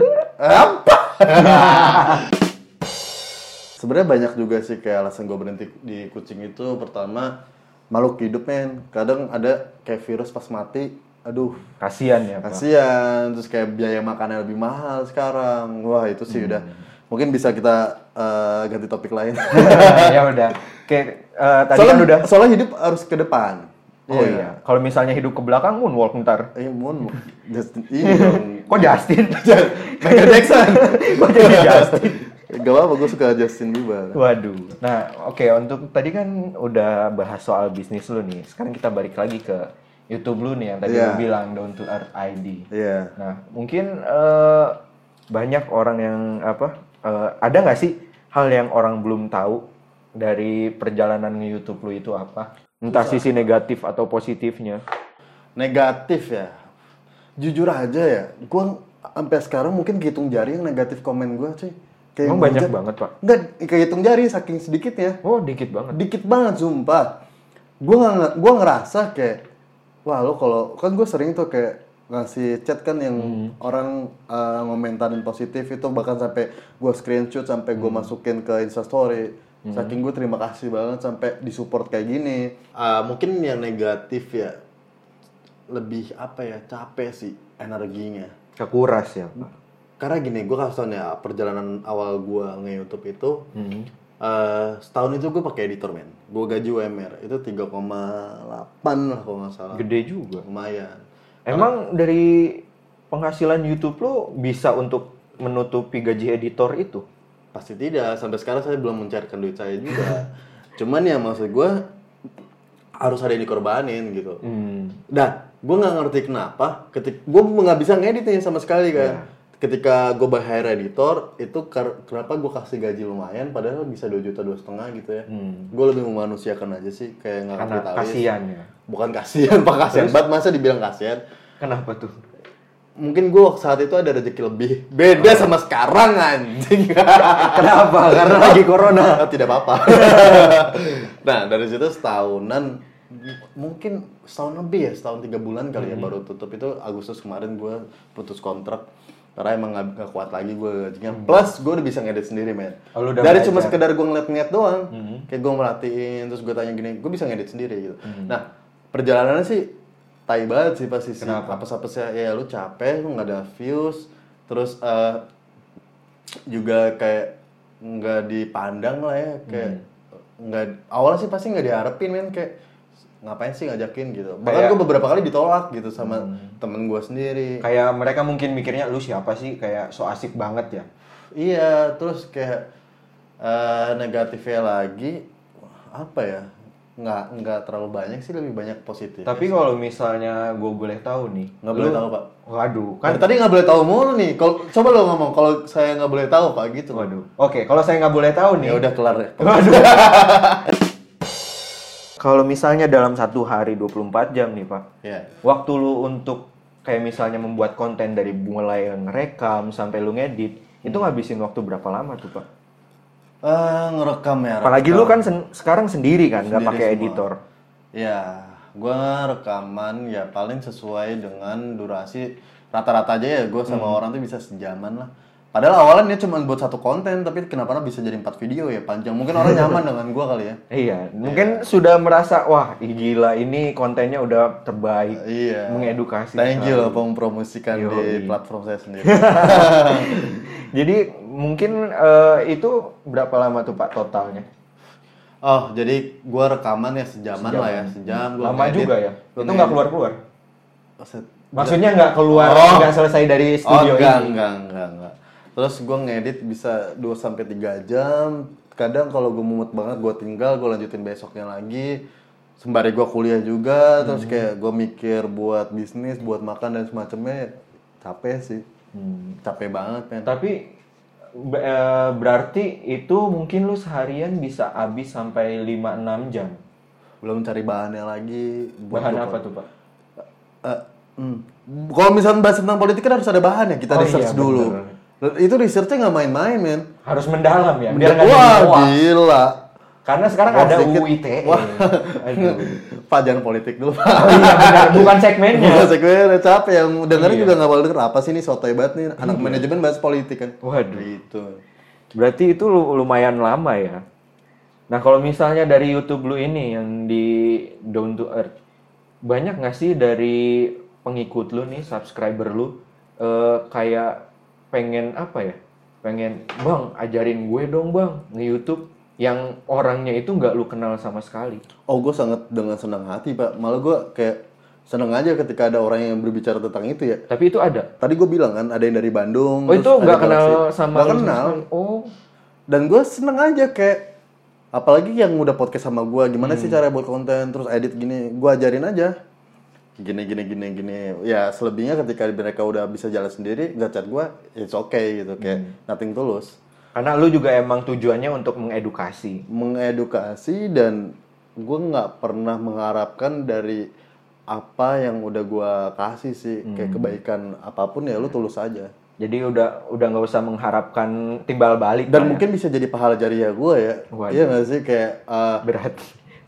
sebenarnya banyak juga sih kayak alasan gue berhenti di kucing itu pertama makhluk hidup men kadang ada kayak virus pas mati aduh Kasihan ya, Pak. kasihan terus kayak biaya makannya lebih mahal sekarang wah itu sih udah mungkin bisa kita eh, ganti topik lain ya udah. Kayak eh, tadi soalnya kan udah soalnya hidup harus ke depan Oh iya. Kalau misalnya hidup ke belakang moonwalk ntar. eh mun Justin ini dong Kok Justin? Michael Jackson Kok jadi Justin? gak apa gue suka Justin Bieber Waduh. Nah, oke untuk tadi kan udah bahas soal bisnis lu nih. Sekarang kita balik lagi ke YouTube lu nih yang tadi Iya. lu bilang Down to Earth ID. iya Nah, mungkin eh, banyak orang yang apa? Eh, ada nggak sih hal yang orang belum tahu dari perjalanan YouTube lu itu apa? Entah sisi negatif atau positifnya. negatif ya jujur aja ya gue sampai sekarang mungkin hitung jari yang negatif komen gue cuy kayak Emang banyak ngehujat- banget, Pak? Enggak, kayak hitung jari saking sedikitnya Oh, dikit banget. dikit banget sumpah gue gua ngerasa kayak wah lo kalau kan gue sering tuh kayak ngasih chat kan yang orang uh, ngomentarin positif itu bahkan sampai gue screenshot sampai gue masukin ke instastory. Saking gue terima kasih banget sampai disupport kayak gini. Ah, mungkin yang negatif ya lebih apa ya capek sih energinya. Kekuras ya, Pak. karena gini gue kasih tau nih ya perjalanan awal gue nge-youtube itu Hmm. eh, setahun itu gue pakai editor men. Gue gaji UMR itu 3,8 lah kalau nggak salah. Gede juga. lumayan Emang dari penghasilan YouTube lo bisa untuk menutupi gaji editor itu? pasti tidak sampai sekarang saya belum mencairkan duit saya juga cuman ya maksud gue harus ada yang dikorbanin gitu Hmm. Nah, gue nggak ngerti kenapa. Ketik gue nggak bisa ngedit nih sama sekali kan. Ketika gue bayar editor, itu kenapa gue kasih gaji lumayan, padahal bisa 2 juta dua setengah gitu ya. Hmm. Gue lebih memanusiakan aja sih, kayak nggak Karena kasihan ya. Bukan kasihan, pak kasihan banget masa dibilang kasihan. Kenapa tuh? Mungkin gue saat itu ada rezeki lebih. Beda sama sekarang anjing. Kenapa? Karena lagi corona. Ah, tidak apa-apa. nah dari situ setahunan mungkin setahun lebih ya setahun tiga bulan kali ya Hmm. baru tutup itu Agustus kemarin gue putus kontrak karena emang gak, gak kuat lagi gue gajinya plus gue udah bisa ngedit sendiri men. Hmm. Oh, dari cuma sekedar gue ngeliat-ngeliat doang. Kayak gue merhatiin terus gue tanya gini gue bisa ngedit sendiri gitu. Nah perjalanannya sih tai banget sih pasti sih Kenapa? apa apa sih ya lu capek lu nggak ada views. Terus eh, juga kayak nggak dipandang lah ya. Kayak nggak awalnya sih pasti nggak diharapin men. Kayak ngapain sih ngajakin gitu bahkan Kayak- gue beberapa kali ditolak gitu sama temen gue sendiri Kayak mereka mungkin mikirnya lu siapa sih? Kayak so asik banget ya. iya terus kayak eh, negatifnya lagi apa ya nggak nggak terlalu banyak sih lebih banyak positif Tapi kalau misalnya gue boleh tahu nih. nggak boleh tahu pak Waduh, kan tadi nggak boleh tahu mulu nih kalau coba lo ngomong kalau saya nggak boleh tahu pak gitu Waduh. Oke, kalau saya nggak boleh tahu nih. ya udah kelar ya Waduh. Kalau misalnya dalam satu hari 24 jam nih Pak, ya waktu lu untuk kayak misalnya membuat konten dari mulai ngerekam sampai lu ngedit, itu ngabisin waktu berapa lama tuh Pak? Ah, ngerekam ya. Apalagi rekam. lu kan sen- sekarang sendiri kan, nggak pakai editor. Ya, gua rekaman ya paling sesuai dengan durasi rata-rata aja ya gue sama orang tuh bisa sejaman lah. Padahal awalnya dia cuma buat satu konten, tapi kenapa bisa jadi empat video ya panjang. Mungkin orang nyaman dengan gua kali ya. Iya, mungkin sudah merasa wah gila ini kontennya udah terbaik, Iya. mengedukasi. Thank you loh mempromosikan di Yoi. platform saya sendiri. Jadi mungkin eh, itu berapa lama tuh Pak totalnya? oh, jadi gua rekaman ya sejaman, lah ya, sejam. gua Lama juga ya. Itu nggak keluar keluar. Set. Maksudnya nggak keluar, Oh. nggak selesai dari Oh, studio enggak, ini. enggak, enggak, enggak. Terus gue ngedit bisa 2 sampai 3 jam. Kadang kalau gue mumet banget gue tinggal, gue lanjutin besoknya lagi. Sembari gue kuliah juga, Hmm. terus kayak gue mikir buat bisnis, buat makan dan semacamnya. Capek sih. Hmm. Capek banget kan. Tapi eh, berarti itu mungkin lu seharian bisa habis sampai 5-6 jam. Belum cari bahannya lagi. Bahan apa tuh Pak? Eh, hmm. Kalau misalnya bahas tentang politik kan harus ada bahannya, kita Oh research iya, dulu. bener. Itu researchnya nggak main-main, men. Harus mendalam ya, biar nggak Wah, gila. Karena sekarang Hoax ada dikit. UU ITE. Wah. Pak jangan politik dulu, Pak. Oh iya benar, bukan segmennya. Saya udah capek yang dengerin Iya. juga nggak bakal denger apa sih ini sotoy banget nih anak manajemen bahas politik kan. Waduh. Gitu. Berarti itu lu- lumayan lama ya. Nah kalau misalnya dari YouTube lu ini yang di Down to Earth, banyak nggak sih dari pengikut lu nih, subscriber lu, eh, kayak pengen apa ya? Pengen, bang ajarin gue dong bang nge YouTube yang orangnya itu nggak lu kenal sama sekali. Oh, gue sangat dengan senang hati, Pak. Malah gue kayak seneng aja ketika ada orang yang berbicara tentang itu ya. Tapi itu ada. Tadi gue bilang kan ada yang dari Bandung. Oh itu nggak kenal sama lu kenal. Oh, Dan gue seneng aja kayak apalagi yang udah podcast sama gue gimana Hmm. sih cara buat konten terus edit gini gue ajarin aja gini gini gini gini ya selebihnya ketika mereka udah bisa jalan sendiri nggak chat gue it's okay gitu kayak Hmm. nothing tulus karena lu juga emang tujuannya untuk mengedukasi. mengedukasi dan gue nggak pernah mengharapkan dari apa yang udah gue kasih sih Hmm. kayak kebaikan apa pun ya lu tulus aja Jadi udah udah nggak usah mengharapkan timbal balik dan lah ya. mungkin bisa jadi pahala jariah gue ya Waduh. iya nggak sih kayak uh, berat.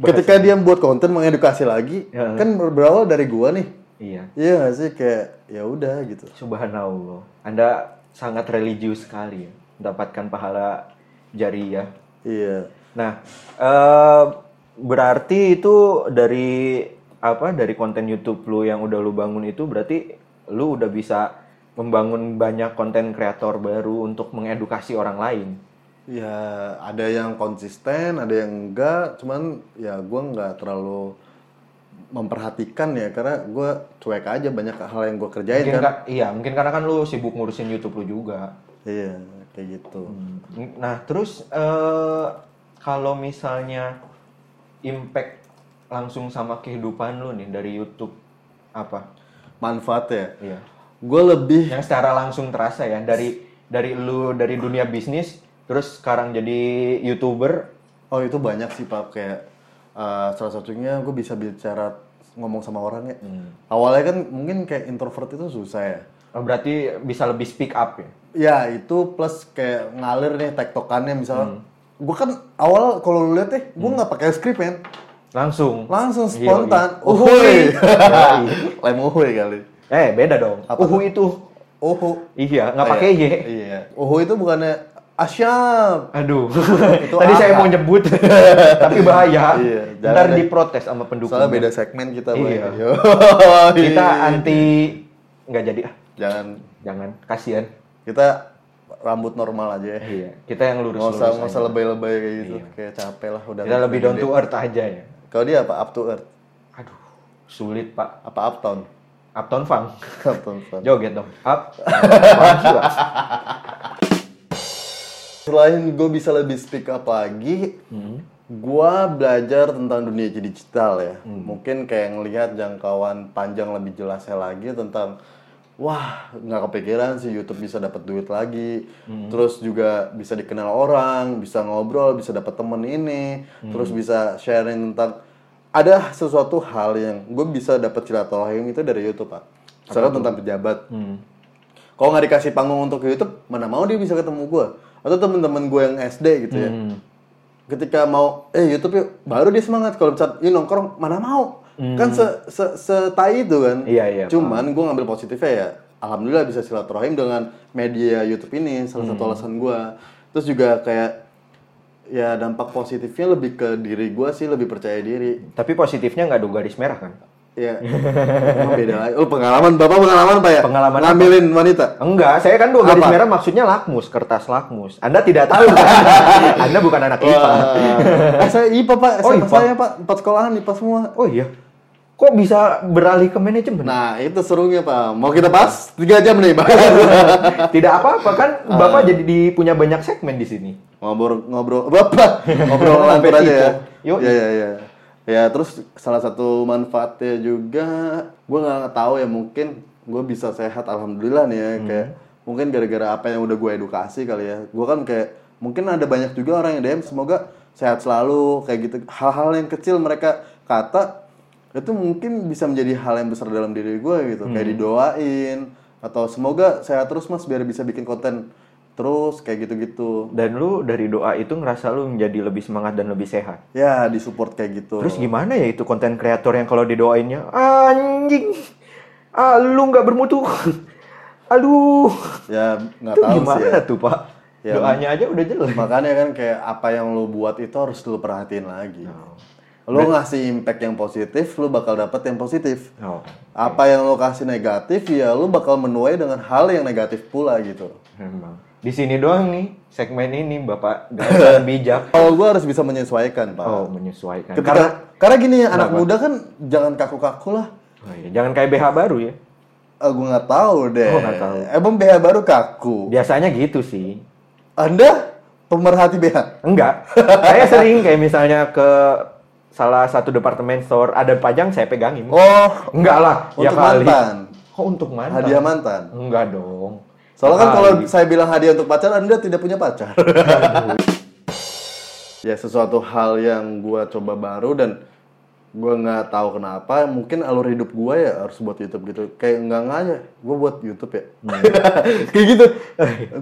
Ketika dia buat konten mengedukasi lagi Ya. kan berawal dari gue nih Iya. iya nggak sih kayak ya udah gitu Subhanallah. Anda sangat religius sekali ya, mendapatkan pahala jariah. iya Nah, eh, berarti itu dari apa? Dari konten YouTube lu yang udah lu bangun itu berarti lu udah bisa membangun banyak konten kreator baru untuk mengedukasi orang lain. Ya ada yang konsisten ada yang enggak cuman ya gue nggak terlalu memperhatikan ya karena gue cuek aja banyak hal yang gue kerjain Mungkin kan ka- iya, mungkin karena kan lu sibuk ngurusin YouTube lu juga. iya kayak gitu Nah, terus eh, kalau misalnya impact langsung sama kehidupan lu nih dari YouTube apa? manfaatnya Iya. gue lebih Yang secara langsung terasa ya dari dari lu dari dunia bisnis terus sekarang jadi YouTuber. oh itu banyak sih pak kayak uh, salah satunya gue bisa bicara ngomong sama orang ya awalnya kan mungkin kayak introvert itu susah ya Oh, berarti bisa lebih speak up ya. ya itu plus kayak ngalir nih tektokannya misalnya gue kan awal kalau lu lihat deh gue nggak pakai skrip men Langsung. langsung Iya, spontan iya. Yoi. lem uhuy kali Eh, beda dong. Apa Uhu itu. uhu Iya, nggak Oh, pakai iya. Y. iya uhu itu bukannya asyam Aduh. Itu Tadi saya mau nyebut tapi bahaya. Iya, Ntar diprotes sama pendukung. soalnya beda segmen kita. Iya. Kita anti nggak jadi ah. jangan Jangan, kasihan. kita rambut normal aja ya Iya, kita yang lurus nggak usah nggak usah lebay-lebay kayak gitu Iya. kayak capek lah udah Kita lebih down to earth aja ya. kalau dia apa up to earth Aduh, sulit pak. apa uptown Uptown Funk. uptown fun. Joget dong. Up. Selain gue bisa lebih speak up lagi Hmm. gue belajar tentang dunia digital ya. Mungkin kayak ngelihat jangkauan panjang lebih jelasnya lagi tentang wah nggak kepikiran sih YouTube bisa dapat duit lagi. Terus juga bisa dikenal orang bisa ngobrol bisa dapat temen ini. Terus bisa sharing tentang ada sesuatu hal yang gue bisa dapat silaturahim itu dari YouTube pak. Misalnya tentang pejabat. Hmm. kalau nggak dikasih panggung untuk YouTube, mana mau dia bisa ketemu gue? Atau temen-temen gue yang SD gitu ya Hmm. ketika mau eh YouTube yuk baru dia semangat kalau misalnya "Ih, nongkrong mana mau kan se se setai itu kan Hmm. Iya, iya, cuman gue ngambil positifnya ya alhamdulillah bisa silaturahim dengan media YouTube ini salah Hmm. satu alasan gue terus juga kayak ya dampak positifnya lebih ke diri gue sih lebih percaya diri Tapi positifnya nggak ada garis merah kan? Ya emang beda lagi oh pengalaman bapak pengalaman pak ya Pengalaman apa? ngambilin wanita Enggak, saya kan dua garis Apa? merah maksudnya lakmus, kertas lakmus. Anda tidak tahu kan? Anda bukan anak IPA. Wah. eh, saya IPA pak Oh, IPA. saya pak empat sekolahan IPA semua Oh iya. Kok bisa beralih ke manajemen? Nah itu serunya pak. Mau kita bahas tiga jam nih pak. Tidak apa-apa kan Ah. Bapak jadi di, punya banyak segmen di sini. ngobrol ngobrol bapak ngobrol lantur aja ya. Yuk. Ya ya ya. Ya terus salah satu manfaatnya juga gue nggak tahu ya mungkin gue bisa sehat alhamdulillah nih ya Hmm. kayak mungkin gara-gara apa yang udah gue edukasi kali ya. Gue kan kayak mungkin ada banyak juga orang yang DM semoga sehat selalu kayak gitu hal-hal yang kecil mereka kata itu mungkin bisa menjadi hal yang besar dalam diri gue gitu kayak didoain atau semoga sehat terus mas biar bisa bikin konten terus kayak gitu-gitu Dan lu dari doa itu ngerasa lu menjadi lebih semangat dan lebih sehat. ya disupport kayak gitu Terus gimana ya itu konten kreator yang kalau didoainnya anjing, ah lu nggak bermutu, aduh, ya nggak tahu sih gimana ya. tuh pak? Ya, Doanya aja udah jelek. makanya kan kayak apa yang lu buat itu harus lu perhatiin lagi Oh. lu ngasih impact yang positif lu bakal dapet yang positif Oh, apa yang lu kasih negatif ya lu bakal menuai dengan hal yang negatif pula gitu memang. Di sini doang nih segmen ini bapak gasan bijak. kalau gua harus bisa menyesuaikan pak Oh menyesuaikan. Ketika, Karena karena, gini ya, anak muda kan jangan kaku-kaku lah. oh, iya, jangan kayak BH baru ya. Ah, gue nggak tahu deh. Oh, nggak tahu. Emang BH baru kaku. Biasanya gitu sih. Anda pemerhati BH? Enggak. saya sering kayak misalnya ke salah satu departemen store ada pajang saya pegangin. Oh, Enggak lah, ya untuk kali. mantan. Kok untuk mantan? Hadiah mantan. Enggak dong. Soalnya kan kalau saya bilang hadiah untuk pacar, Anda tidak punya pacar. ya sesuatu hal yang gua coba baru dan gua nggak tahu kenapa mungkin alur hidup gua ya harus buat YouTube gitu. Kayak nggak aja gua buat YouTube ya. Kayak gitu.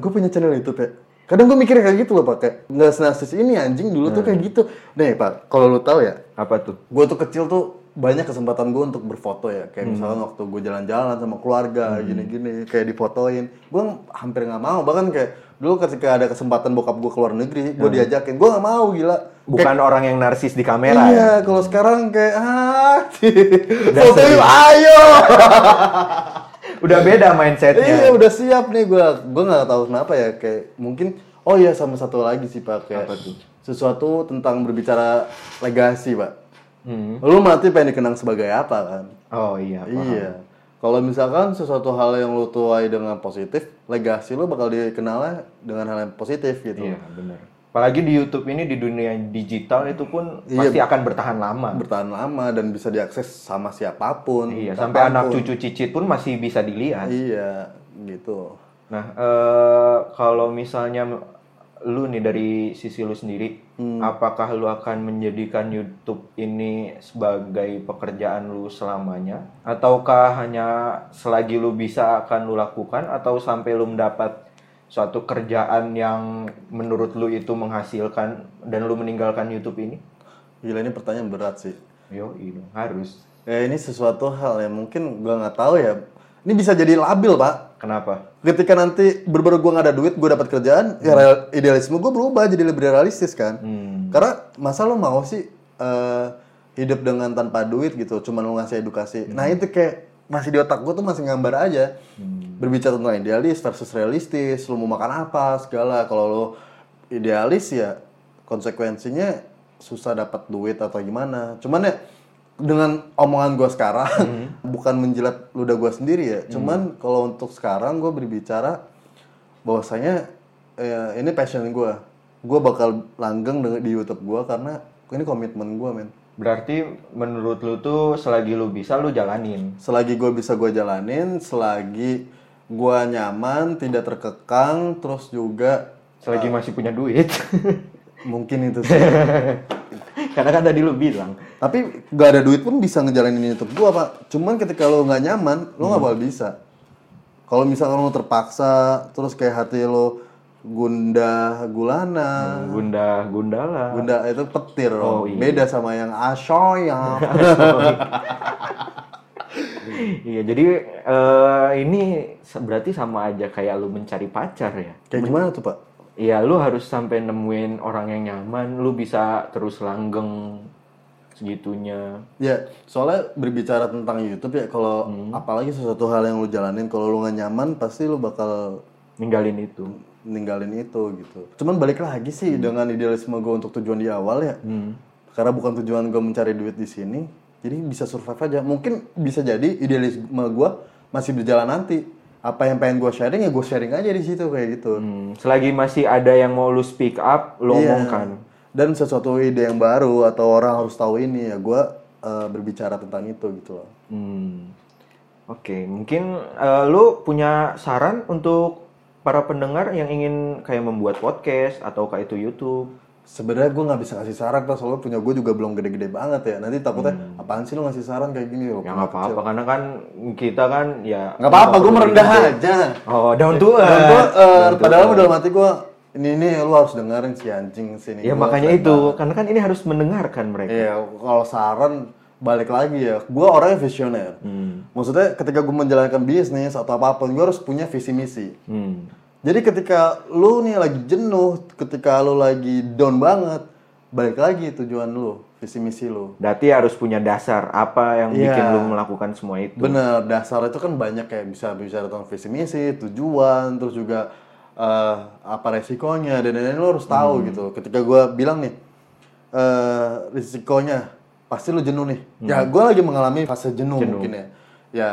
Gue punya channel YouTube ya. Kadang gue mikir kayak gitu loh pak. Kayak nggak senasis ini anjing dulu tuh kayak gitu. Nih pak kalau lu tahu ya apa tuh? gue tuh kecil tuh banyak kesempatan gue untuk berfoto ya. Kayak misalnya waktu gue jalan-jalan sama keluarga gini-gini kayak difotoin. Gue hampir nggak mau. Bahkan kayak dulu ketika ada kesempatan bokap gue keluar negeri gue diajakin. Gue nggak mau gila. Bukan orang yang narsis di kamera iya ya. kalau sekarang kayak ah foto ayo. Udah beda mindsetnya. iya udah siap nih gue gue nggak tahu kenapa ya kayak mungkin oh iya sama satu lagi sih pak. Kayak Apa tuh? sesuatu tentang berbicara legasi pak Hmm. lu mati pengen dikenang sebagai apa kan Oh iya. paham. Iya. Kalau misalkan sesuatu hal yang lu tuai dengan positif, legasi lu bakal dikenalnya dengan hal yang positif gitu. Iya benar. Apalagi di YouTube ini di dunia digital itu pun Iya. pasti akan bertahan lama. Bertahan lama dan bisa diakses sama siapa pun. Iya, sampai anak cucu cicit pun masih bisa dilihat. Iya, gitu. Nah, eh, kalau misalnya lu nih dari sisi lu sendiri, Hmm. apakah lu akan menjadikan YouTube ini sebagai pekerjaan lu selamanya, ataukah hanya selagi lu bisa akan lu lakukan, atau sampai lu mendapat suatu kerjaan yang menurut lu itu menghasilkan dan lu meninggalkan YouTube ini? Gila ini pertanyaan berat sih. Yo, ini harus. Ya ini sesuatu hal yang mungkin gua nggak tahu ya. Ini bisa jadi labil, Pak. Kenapa? Ketika nanti bener-bener gua nggak ada duit, gua dapat kerjaan, ya real- idealisme gua berubah jadi lebih realistis kan. Hmm. Karena masa lo mau sih eh, hidup dengan tanpa duit gitu, cuma lo ngasih edukasi. Nah itu kayak masih di otak gue tuh masih gambar aja. Berbicara tentang idealis versus realistis, lo mau makan apa segala. Kalau lo idealis ya konsekuensinya susah dapat duit atau gimana. Cuman ya dengan omongan gue sekarang bukan menjilat ludah gue sendiri ya. Cuman kalau untuk sekarang gue berbicara bahwasanya ya, ini passion gue gue bakal langgeng di YouTube gue karena ini komitmen gue men Berarti menurut lu tuh selagi lu bisa lu jalanin. selagi gue bisa gue jalanin selagi gue nyaman tidak terkekang terus juga Selagi masih punya duit. mungkin itu sih Karena kan tadi lu bilang. tapi gak ada duit pun bisa ngejalanin YouTube gue pak cuman ketika lo nggak nyaman lo nggak bakal bisa kalau misalkan lo terpaksa terus kayak hati lo Gundah Gulana. Gunda Gundala. Gunda itu petir Oh, iya. Beda sama yang asoya. Iya, jadi eh, ini berarti sama aja kayak lu mencari pacar ya. Kayak gimana tuh, Pak? Iya, lu harus sampai nemuin orang yang nyaman, lu bisa terus langgeng segitunya. Ya, soalnya berbicara tentang YouTube ya, kalau apalagi sesuatu hal yang lu jalanin, kalau lu nggak nyaman, pasti lu bakal Ninggalin itu. ninggalin itu gitu. Cuman balik lagi sih dengan idealisme gue untuk tujuan di awal ya. Karena bukan tujuan gue mencari duit di sini, jadi bisa survive aja. Mungkin bisa jadi idealisme gue masih berjalan nanti. Apa yang pengen gue sharing ya gue sharing aja di situ kayak gitu. Hmm, selagi masih ada yang mau lu speak up, lu Iya. omongkan. Dan sesuatu ide yang baru atau orang harus tahu ini ya gue eh, berbicara tentang itu gitu loh. Hmm. Oke, mungkin eh, lu punya saran untuk para pendengar yang ingin kayak membuat podcast atau kayak itu YouTube? Sebenarnya gue nggak bisa ngasih saran pas soalnya punya gue juga belum gede-gede banget ya. Nanti takutnya apaan sih lu ngasih saran kayak gini loh. Ya nggak apa-apa, karena kan kita kan ya Nggak apa-apa, gue merendah aja. Oh, down to earth. gue, eh, padahal dalam hati gue ini ini lu harus dengerin si anjing sini. Ya makanya itu, karena kan ini harus mendengarkan mereka. Iya, kalau saran balik lagi ya, gue orangnya visioner. Hmm. Maksudnya ketika gue menjalankan bisnis atau apa pun, gue harus punya visi misi. Hmm. Jadi ketika lu nih lagi jenuh, ketika lu lagi down banget, balik lagi tujuan lu, visi misi lu. Berarti harus punya dasar apa yang Iya. bikin lu melakukan semua itu. Bener, dasar itu kan banyak kayak bisa bicara tentang visi misi, tujuan, terus juga eh, apa resikonya dan lain-lain lu harus tahu gitu. Ketika gua bilang nih, eh risikonya pasti lu jenuh nih. Ya gua lagi mengalami fase jenuh, mungkin ya. Ya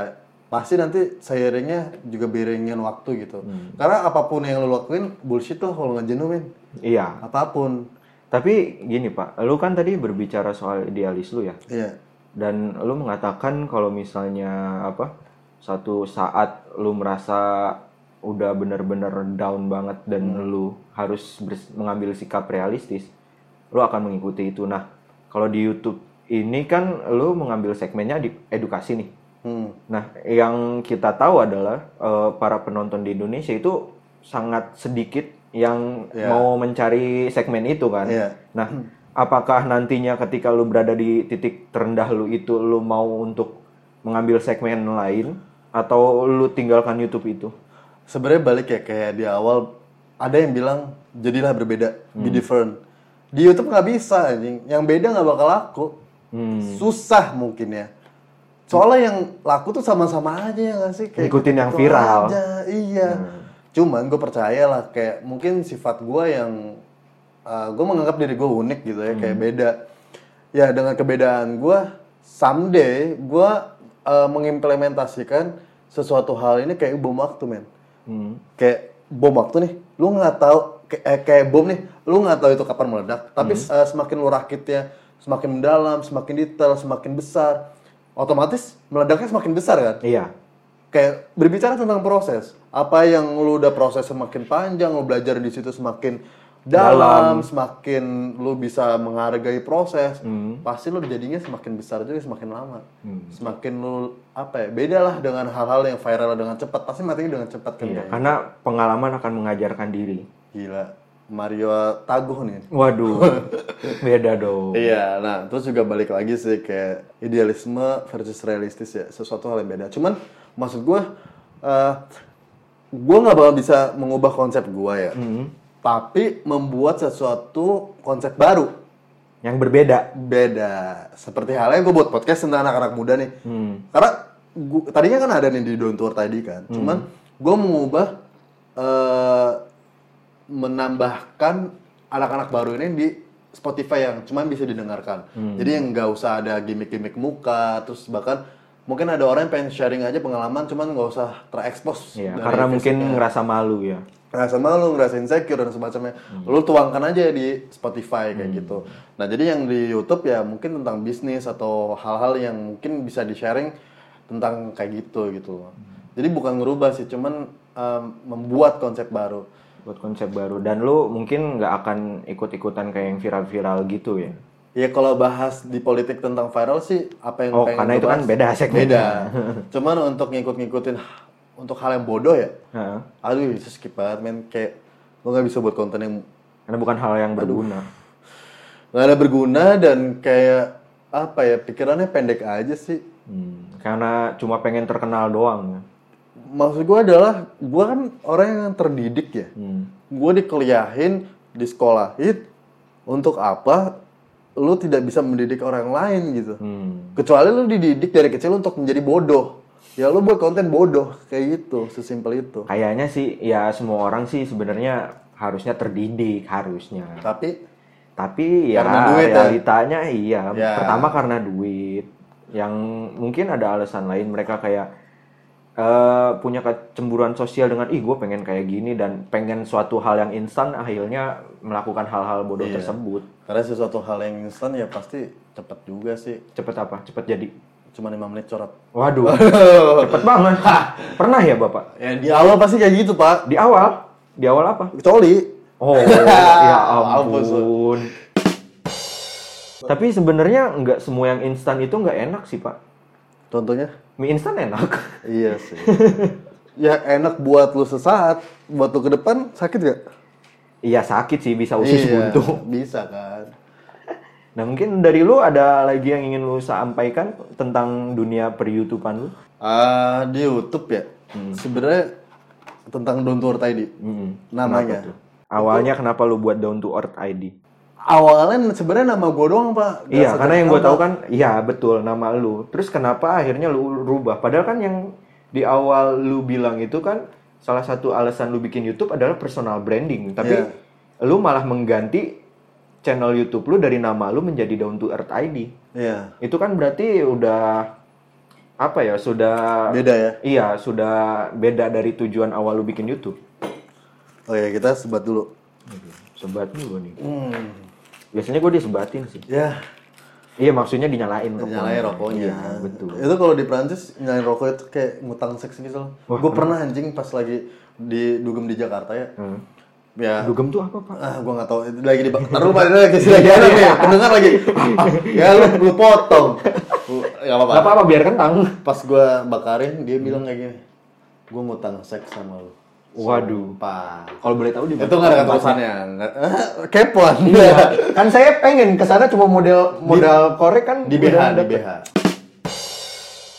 pasti nanti seiringnya juga beriringin waktu gitu. Karena apa pun yang lu lakuin bullshit lah kalau nggak jenuh men. Iya. Apa pun. Tapi gini Pak, lu kan tadi berbicara soal idealis lu ya. Iya. Dan lu mengatakan kalau misalnya apa? Satu saat lu merasa udah bener-bener down banget dan lu harus mengambil sikap realistis, lu akan mengikuti itu. Nah, kalau di YouTube ini kan lu mengambil segmennya di edukasi nih. Hmm. Nah, yang kita tahu adalah eh, para penonton di Indonesia itu sangat sedikit yang Iya. mau mencari segmen itu kan. Iya. Nah, apakah nantinya ketika lu berada di titik terendah lu itu lu mau untuk mengambil segmen lain atau lu tinggalkan YouTube itu? sebenarnya balik ya kayak di awal ada yang bilang jadilah berbeda, be different. Di YouTube nggak bisa anjing, yang beda nggak bakal laku. Susah mungkin ya. Soalnya yang laku tuh sama-sama aja ya nggak sih? Ngikutin yang gitu viral. aja, Iya. Cuman gue percaya lah kayak mungkin sifat gue yang gue menganggap diri gue unik gitu ya, kayak beda. Ya dengan kebedaan gue, someday gue mengimplementasikan sesuatu hal ini kayak bom waktu men Hmm. kayak bom waktu nih lu nggak tahu kayak, eh, kayak bom nih lu nggak tahu itu kapan meledak tapi eh, semakin lu rakitnya semakin mendalam semakin detail semakin besar otomatis meledaknya semakin besar kan? Iya. kayak berbicara tentang proses apa yang lu udah proses semakin panjang lu belajar di situ semakin dalam, semakin lu bisa menghargai proses pasti lu jadinya semakin besar juga semakin lama. Semakin lu apa ya beda lah dengan hal-hal yang viral dengan cepat pasti matinya dengan cepat kan? Iya, karena pengalaman akan mengajarkan diri. gila Mario Taguh nih Waduh. Beda dong. Iya, nah terus juga balik lagi sih kayak idealisme versus realistis ya, sesuatu hal yang beda. Cuman maksud gue, eh gue nggak bakal bisa mengubah konsep gue ya, tapi membuat sesuatu konsep baru, Yang berbeda. beda. Seperti halnya gue buat podcast tentang anak-anak muda nih, Hmm. karena gua, tadinya kan ada nih di Don't Tour tadi kan, cuman gue mengubah eh menambahkan anak-anak baru ini di Spotify yang cuma bisa didengarkan. Jadi yang nggak usah ada gimmick-gimmick muka, terus bahkan mungkin ada orang yang pengen sharing aja pengalaman, cuman nggak usah terekspos. Iya, dari karena mungkin ngerasa malu ya. ngerasa malu, ngerasa insecure dan semacamnya. Lu tuangkan aja di Spotify kayak gitu. Nah, jadi yang di YouTube ya mungkin tentang bisnis atau hal-hal yang mungkin bisa di-sharing tentang kayak gitu gitu loh. Jadi bukan ngerubah sih, cuman em, membuat konsep baru. Buat konsep baru dan lu mungkin nggak akan ikut-ikutan kayak yang viral-viral gitu ya Ya kalau bahas di politik tentang viral sih apa yang Oh, pengen karena itu kan bahas, beda segmennya. Beda. Cuman untuk ngikut-ngikutin untuk hal yang bodoh ya. Heeh. Aduh, itu skip banget men kayak lo nggak bisa buat konten yang Karena bukan hal yang berguna. nggak ada berguna dan kayak apa ya pikirannya pendek aja sih Hmm, Karena cuma pengen terkenal doang. Ya. maksud gue adalah gue kan orang yang terdidik ya Hmm. gue dikuliahin disekolahin untuk apa lu tidak bisa mendidik orang lain gitu Hmm. kecuali lu dididik dari kecil untuk menjadi bodoh ya lu buat konten bodoh kayak gitu sesimpel itu Kayaknya sih ya semua orang sih sebenarnya harusnya terdidik harusnya. tapi Tapi ya Karena duit, ya? realitanya iya. Ya. Pertama karena duit. Yang mungkin ada alasan lain mereka kayak eh, punya kecemburuan sosial dengan ih gue pengen kayak gini dan pengen suatu hal yang instan akhirnya melakukan hal-hal bodoh Iya. tersebut. karena sesuatu hal yang instan ya pasti cepet juga sih Cepet apa? Cepet jadi. cuma lima menit coret Waduh, cepet banget. Pernah ya bapak? ya di awal pasti kayak gitu pak Di awal? Di awal apa? coli Oh, ya ampun. Tapi sebenarnya nggak semua yang instan itu nggak enak sih pak. Contohnya Mie instan enak. iya sih ya enak buat lu sesaat buat lu ke depan sakit gak? Iya sakit sih bisa usus Iya, buntu. bisa kan Nah mungkin dari lu ada lagi yang ingin lu sampaikan tentang dunia per YouTubean lu? Ah, di YouTube ya. Hmm. Sebenarnya tentang Don't Worry ID. Mm-mm. Namanya. Kenapa tuh? Awalnya kenapa lu buat Down to Earth ID? Awalnya sebenarnya nama gue doang, Pak. Gak Iya, karena yang gue tahu kan, iya betul nama lu. Terus kenapa akhirnya lu rubah? Padahal kan yang di awal lu bilang itu kan salah satu alasan lu bikin YouTube adalah personal branding. Tapi Iya. lu malah mengganti channel YouTube lu dari nama lu menjadi Down to Earth ID. Iya. Itu kan berarti udah apa ya? Sudah Beda ya. Iya, sudah beda dari tujuan awal lu bikin YouTube. Oke, kita sebat dulu. Sebat dulu nih. Hmm. Biasanya gue disebatin sih. Ya, Iya, maksudnya dinyalain rokoknya. nyalain rokoknya. Iya, betul. Itu kalau di Prancis nyalain rokok itu kayak ngutang seks gitu loh. Gue pernah anjing pas lagi di dugem di Jakarta ya. Hmm. Ya, Dugem tuh apa, Pak? Ah, gua nggak tahu. Lagi di Taruh pada lagi sih lagi ada nih. Pendengar lagi. ya lu lu potong. Ya apa-apa. Gak apa-apa, biar kentang. Pas gua bakarin dia bilang kayak gini. Gua ngutang seks sama lu. Waduh. Sumpah. Kalau boleh tahu di Itu nggak ada keterusannya. Kepoan. Iya. kan saya pengen ke sana cuma model modal korek kan Di BH, di. BH.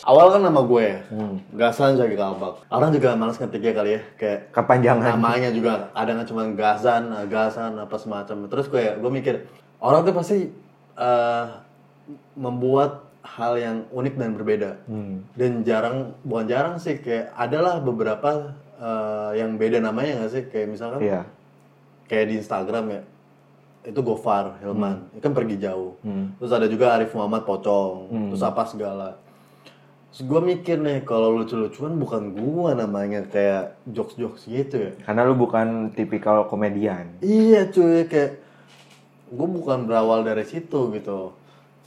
Awal kan nama gue ya. Hmm. Gasan jadi kalbak. Orang juga malas ngetiknya kali ya. Kayak Kepanjangan. namanya juga ada nggak cuma Gazan, Gasan apa semacam. Terus gue gue mikir orang tuh pasti eh, membuat hal yang unik dan berbeda. Hmm. Dan jarang, bukan jarang sih kayak adalah beberapa eh, yang beda namanya nggak sih? Kayak misalkan Iya. kayak di Instagram ya itu Gofar Hilman itu kan pergi jauh Hmm. terus ada juga Arif Muhammad Pocong terus apa segala terus gue mikir nih kalau lucu-lucuan bukan gua namanya kayak jokes-jokes gitu ya Karena lu bukan tipikal komedian. iya cuy kayak gue bukan berawal dari situ gitu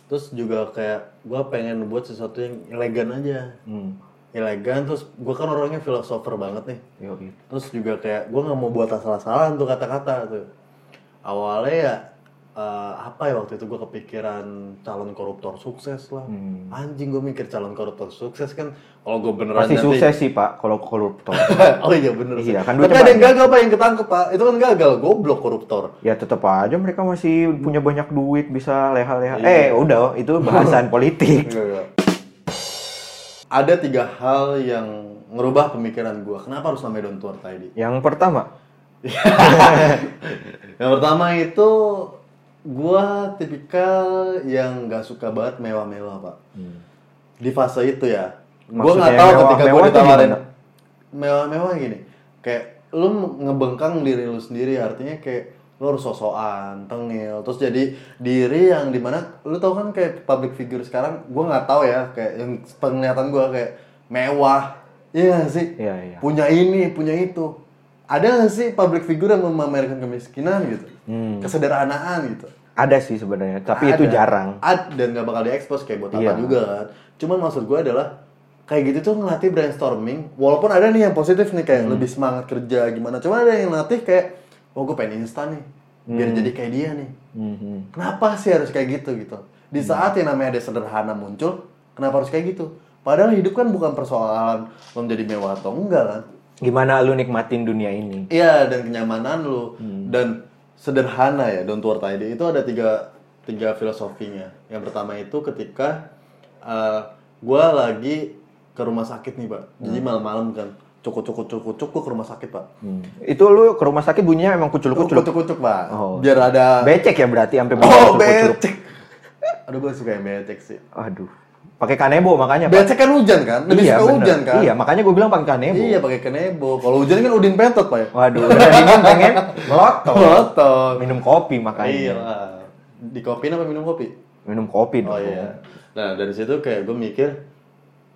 terus juga kayak gue pengen buat sesuatu yang elegan aja Hmm. Elegan terus gue kan orangnya filosofer banget nih Yoi. terus juga kayak gue nggak mau buat asal-asalan tuh kata-kata tuh awalnya ya eh, apa ya waktu itu gue kepikiran calon koruptor sukses lah Hmm. anjing gue mikir calon koruptor sukses kan kalau gue beneran Pasti nanti- sukses sih, Pak, kalau koruptor. oh iya bener sih Iya, kan tapi ada yang gagal pak yang ketangkep pak itu kan gagal goblok koruptor ya tetap aja mereka masih punya banyak duit, bisa leha-leha. Iya. Eh, udah, itu bahasan politik. Ada tiga hal yang ngerubah pemikiran gue kenapa harus namanya Don't Worry Tidy Yang pertama, yang pertama itu gua tipikal yang nggak suka banget mewah-mewah pak. Di fase itu ya. Gua Maksudnya nggak tahu ketika tuh ditawarin. Mewah-mewah gini. Kayak lu ngebengkang diri lu sendiri artinya kayak lu harus sosokan tengil terus jadi diri yang di mana lu tau kan kayak public figure sekarang gua nggak tahu ya kayak yang penglihatan gua kayak mewah iya nggak sih Iya, iya. punya ini punya itu ada nggak sih public figure yang memamerkan kemiskinan gitu Hmm. kesederhanaan gitu ada sih sebenarnya, tapi itu Ada. jarang. Ad, dan nggak bakal diekspos kayak buat apa Iya. juga kan cuman maksud gue adalah kayak gitu tuh ngelatih brainstorming walaupun ada nih yang positif nih Hmm. kayak lebih semangat kerja gimana cuman ada yang latih kayak oh gue pengen instan nih. Biar Hmm. jadi kayak dia nih. Mhm. kenapa sih harus kayak gitu gitu? Di saat yang namanya ada sederhana muncul kenapa harus kayak gitu? Padahal hidup kan bukan persoalan lo menjadi mewah atau enggak kan? Gimana lu nikmatin dunia ini? Iya dan kenyamanan lu. Hmm. dan sederhana ya don't worry ID itu ada tiga tiga filosofinya. Yang pertama itu ketika eh, gua lagi ke rumah sakit nih pak, jadi malam-malam kan cukup cukup cukup cukup ke rumah sakit pak. Hmm. Itu lu ke rumah sakit bunyinya emang kucul-kucul. Kucuk kucuk pak, Oh. biar ada. Becek ya berarti sampai Oh becek. Aduh gue suka yang becek sih. Aduh. Pakai kanebo makanya, Pak. Becek kan hujan kan, lebih suka bener. hujan kan. Iya, makanya gue bilang pakai kanebo. Iya pakai kanebo. Kalau hujan kan udin pentot pak ya. Waduh, udah dingin pengen melotot. Melotot. Minum kopi makanya. Iya. Di kopi apa minum kopi? Minum kopi Oh dong. iya. Nah dari situ kayak gue mikir,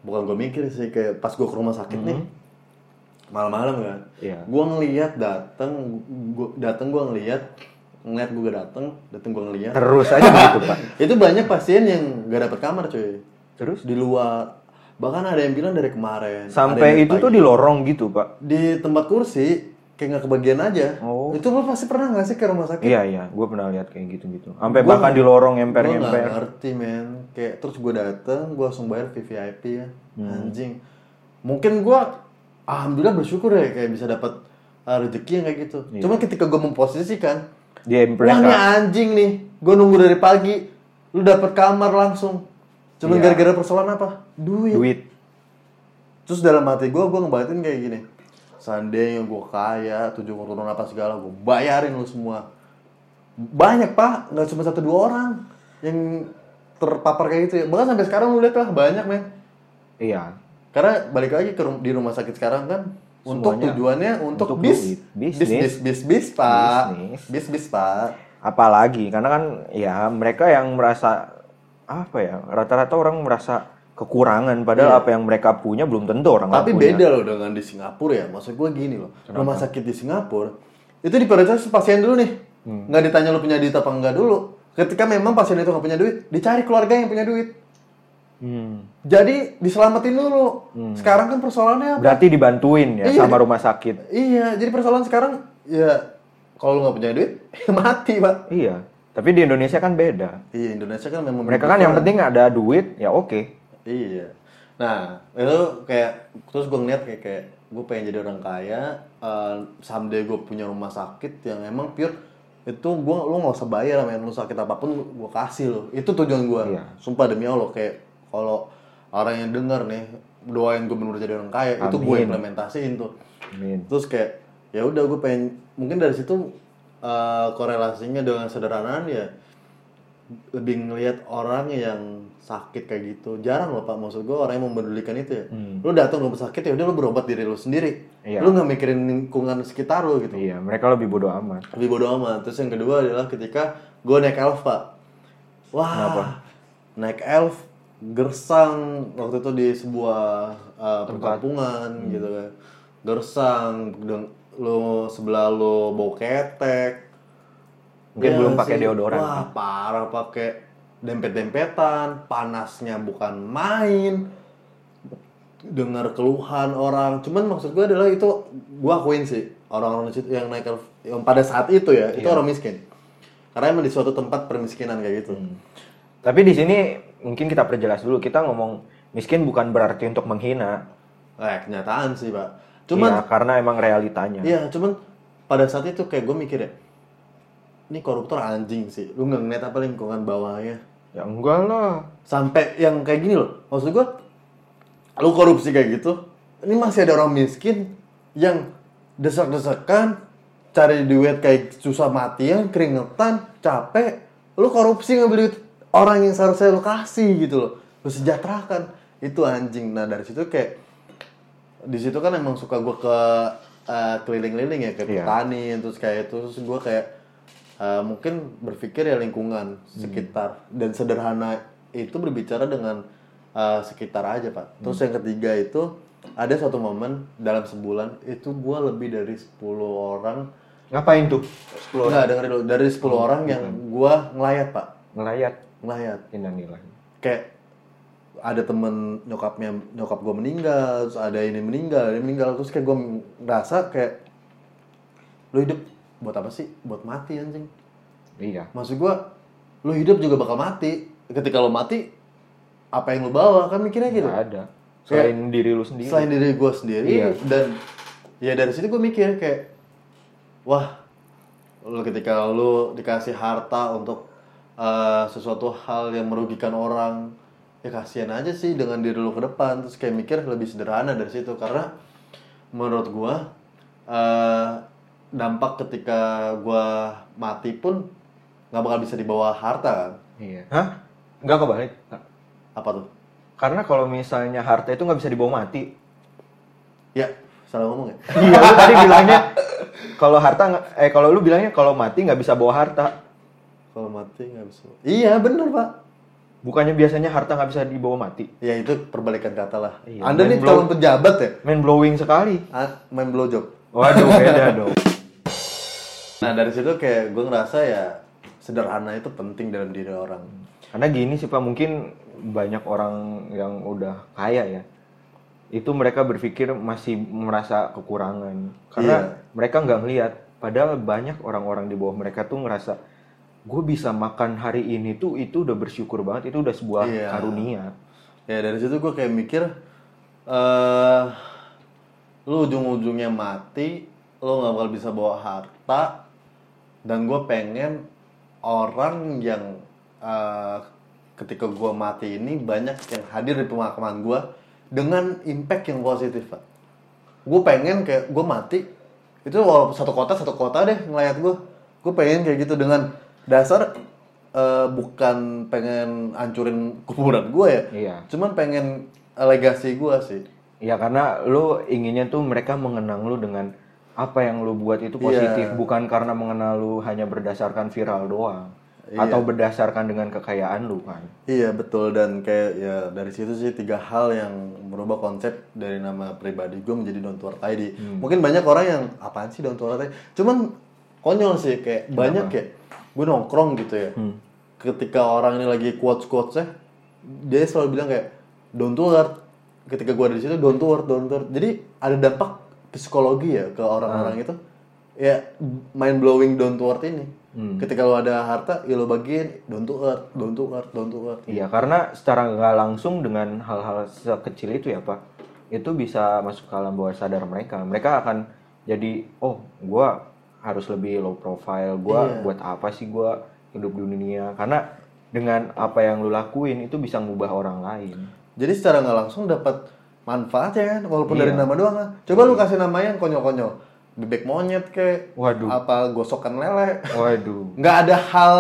bukan gue mikir sih kayak pas gue ke rumah sakit nih, malam-malam kan, Iya. gue ngeliat dateng, gue dateng gue ngeliat, ngeliat gue dateng, dateng gue ngeliat. Terus aja begitu, Pak. Itu banyak pasien yang gak dapet kamar cuy. Terus Di luar, bahkan ada yang bilang dari kemarin. sampai itu pagi. tuh di lorong gitu, Pak. di tempat kursi kayak nggak kebagian aja. Oh. Itu lo pasti pernah nggak sih ke rumah sakit? Iya, iya, gue pernah lihat kayak gitu-gitu. Sampai Gua bahkan di lorong Gue nggak emper-emper. ngerti men. Kayak terus gue dateng, gue langsung bayar VVIP ya. Hmm. Anjing. Mungkin gue, alhamdulillah bersyukur ya kayak bisa dapat uh, rezeki yang kayak gitu. Iya. Cuma ketika gue memposisikan, Dia wah ini anjing nih. Gue nunggu dari pagi, lu dapat kamar langsung. Cuma Iya. gara-gara persoalan apa? Duit. duit. Terus dalam hati gue, gue ngebatin kayak gini. Seandainya gue kaya, tujuh keturunan apa segala, gue bayarin lu semua. Banyak pak, nggak cuma satu dua orang yang terpapar kayak gitu ya. Bahkan sampai sekarang lu lihat lah banyak men. Iya. Karena balik lagi ke rum- di rumah sakit sekarang kan untuk Semuanya tujuannya untuk, untuk bis, bis, Bisnis. bis, bis, bis, pak, Bisnis. bis, bis, pak. Apalagi karena kan ya mereka yang merasa apa ya rata-rata orang merasa kekurangan padahal Iya. apa yang mereka punya belum tentu orang lain Tapi punya. beda loh dengan di Singapura ya. Maksud gue gini loh. Rumah sakit di Singapura itu diprioritas pasien dulu nih. Hmm. Nggak ditanya lu punya duit apa enggak dulu. Ketika memang pasien itu nggak punya duit, dicari keluarga yang punya duit. Hmm. Jadi diselamatin dulu. Sekarang kan persoalannya apa? Berarti dibantuin ya Iya. sama rumah sakit. Iya, jadi persoalan sekarang ya kalau lu nggak punya duit, mati pak. Iya. Tapi di Indonesia kan beda. Iya Indonesia kan memang Mereka kan yang penting ada duit ya oke. Iya. Nah, itu kayak terus gue ngeliat kayak kayak gue pengen jadi orang kaya, eh, someday gue punya rumah sakit yang emang pure itu gue lu nggak usah bayar men lu sakit apa pun gue kasih lo itu tujuan gue Iya. sumpah demi allah kayak kalau orang yang denger nih doain gue bener jadi orang kaya itu gue Amin. implementasiin tuh Amin. terus kayak ya udah gue pengen mungkin dari situ eh, korelasinya dengan sederhanaan ya lebih ngelihat orang yang sakit kayak gitu jarang loh pak maksud gue orang yang mempedulikan itu ya lu datang rumah sakit ya udah lu berobat diri lu sendiri Iya. lu nggak mikirin lingkungan sekitar lu gitu Iya, mereka lebih bodoh amat. lebih bodo amat terus yang kedua adalah ketika gue naik elf pak wah Kenapa? naik elf gersang waktu itu di sebuah uh, perkampungan Hmm. gitu kan gersang lu sebelah lu bau ketek Mungkin Iya belum pakai deodoran. wah parah pakai dempet-dempetan panasnya bukan main dengar keluhan orang cuman maksud gue adalah itu gue akuin sih orang-orang yang naik yang pada saat itu ya itu Iya. orang miskin karena emang di suatu tempat permiskinan kayak gitu Hmm. Tapi di sini mungkin kita perjelas dulu. Kita ngomong miskin bukan berarti untuk menghina. eh kenyataan sih pak Cuman cuman karena emang realitanya. Iya, cuman pada saat itu kayak gue mikir ya, ini koruptor anjing sih. Lu nggak ngeliat apa lingkungan bawahnya. Ya enggak lah. Sampai yang kayak gini loh. Maksud gue, lu korupsi kayak gitu, ini masih ada orang miskin yang desak-desakan, cari duit kayak susah matian, keringetan, capek. Lu korupsi ngambil duit orang yang seharusnya lu kasih gitu loh. Lu sejahterakan. Itu anjing. Nah dari situ kayak di situ kan emang suka gue ke eh, keliling-keliling ya kayak Iya. petani terus kayak itu terus gue kayak eh, mungkin berpikir ya lingkungan sekitar dan sederhana itu berbicara dengan eh, sekitar aja pak terus yang ketiga itu ada satu momen dalam sebulan itu gue lebih dari 10 orang Ngapain tuh? Enggak, dengerin dulu. Dari 10 orang yang gue ngelayat pak Ngelayat. Ngelayat Innalillahi. kayak ada temen nyokapnya nyokap gue meninggal terus ada ini meninggal ada ini meninggal terus kayak gue ngerasa kayak lu hidup buat apa sih buat mati anjing Iya. maksud gue lu hidup juga bakal mati ketika lu mati apa yang lu bawa kan mikirnya gitu Nggak ada. Selain diri lu sendiri. selain diri gue sendiri Iya. dan ya dari situ gue mikir kayak wah lu ketika lu dikasih harta untuk uh, sesuatu hal yang merugikan orang ya kasihan aja sih dengan diri lu ke depan terus kayak mikir lebih sederhana dari situ karena menurut gua uh, dampak ketika gua mati pun nggak bakal bisa dibawa harta kan Iya. Hah? Nggak kebalik. apa tuh Karena kalau misalnya harta itu nggak bisa dibawa mati. ya salah ngomong ya iya, lu tadi bilangnya kalau harta eh kalau lu bilangnya kalau mati nggak bisa bawa harta. Kalau mati nggak bisa iya bener pak Bukannya biasanya harta nggak bisa dibawa mati. ya itu perbalikan kata lah Iya, anda nih blow- calon pejabat ya Main blowing sekali. Ah, main blowjob Waduh, beda dong. Nah dari situ kayak gue ngerasa ya sederhana itu penting dalam diri orang. Karena gini sih Pak, mungkin banyak orang yang udah kaya ya. Itu mereka berpikir masih merasa kekurangan. Karena Iya. mereka nggak ngelihat. Padahal banyak orang-orang di bawah mereka tuh ngerasa, gue bisa makan hari ini tuh itu udah bersyukur banget. Itu udah sebuah Iya. karunia. Ya dari situ gue kayak mikir, eh lu ujung-ujungnya mati, lu nggak bakal bisa bawa harta, dan gue pengen orang yang eh, ketika gue mati ini banyak yang hadir di pemakaman gue dengan impact yang positif pak. Gue pengen kayak gue mati itu walaupun satu kota satu kota deh ngeliat gue, gue pengen kayak gitu dengan dasar eh, bukan pengen hancurin kuburan gue ya, Iya. cuman pengen legasi gue sih. Ya karena lu inginnya tuh mereka mengenang lu dengan apa yang lu buat itu positif, Iya. bukan karena mengenal lu hanya berdasarkan viral doang Iya. atau berdasarkan dengan kekayaan lu kan. Iya betul dan kayak ya dari situ sih tiga hal yang merubah konsep dari nama pribadi gue menjadi Don't Worth ID. Mungkin banyak orang yang apaan sih Don't Worth ID? Cuman konyol sih kayak banyak ya. Gue nongkrong gitu ya. Ketika orang ini lagi quotes quotesnya, dia selalu bilang kayak Don't Worth. Ketika gue ada di situ Don't Worth, Don't Worth. Jadi ada dampak psikologi ya ke orang-orang itu. Ya mind blowing Don't Worth ini. Ketika lo ada harta, ya lo bagiin Don't Worth, Don't Worth, Don't Worth. Iya, karena secara nggak langsung dengan hal-hal sekecil itu ya Pak, itu bisa masuk ke alam bawah sadar mereka. Mereka akan jadi, oh, gua harus lebih low profile, gua Iya. buat apa sih gua hidup di dunia? Karena dengan apa yang lu lakuin itu bisa ngubah orang lain. Jadi secara nggak langsung dapat manfaatnya kan, walaupun dari Iya. nama doang kan. Coba lu kasih nama yang konyol-konyol, bebek monyet ke, Waduh. apa gosokan lele, Waduh. nggak ada hal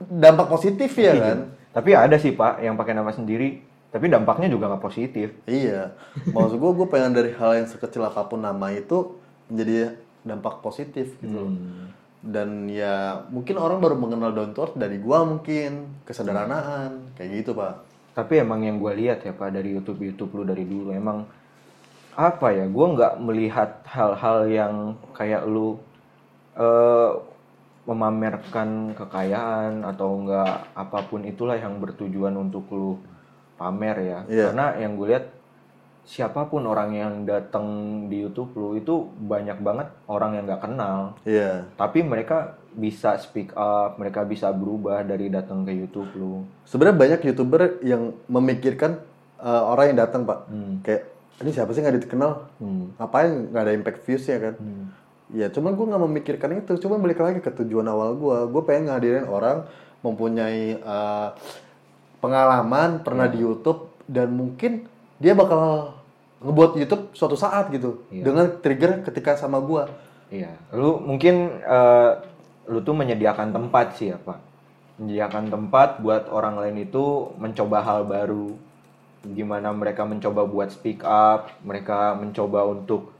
dampak positif ya kan? Tapi ada sih Pak yang pakai nama sendiri, tapi dampaknya juga nggak positif. Iya, maksud gue gue pengen dari hal yang sekecil apa pun nama itu menjadi dampak positif gitu. loh. Hmm. Dan ya mungkin orang baru mengenal Worth dari gua mungkin kesederhanaan kayak gitu pak. Tapi emang yang gue lihat ya Pak dari YouTube YouTube lu dari dulu emang apa ya gue nggak melihat hal-hal yang kayak lu eh, memamerkan kekayaan atau enggak apa pun itulah yang bertujuan untuk lu pamer ya Iya. karena yang gue lihat siapa pun orang yang datang di YouTube lu itu banyak banget orang yang nggak kenal Iya. tapi mereka bisa speak up mereka bisa berubah dari datang ke YouTube lu Sebenarnya banyak youtuber yang memikirkan uh, orang yang datang pak. Hmm. Kayak ini siapa sih nggak dikenal? Hmm. Ngapain nggak ada impact views ya kan? Ya cuman gue nggak memikirkan itu. Cuma balik lagi ke tujuan awal gue. Gue pengen ngadirin orang mempunyai uh, pengalaman pernah di YouTube dan mungkin dia bakal ngebuat YouTube suatu saat gitu Iya. dengan trigger ketika sama gue. Iya, lu mungkin eh, lu tuh menyediakan tempat sih ya Pak. Menyediakan tempat buat orang lain itu mencoba hal baru. Gimana mereka mencoba buat speak up, mereka mencoba untuk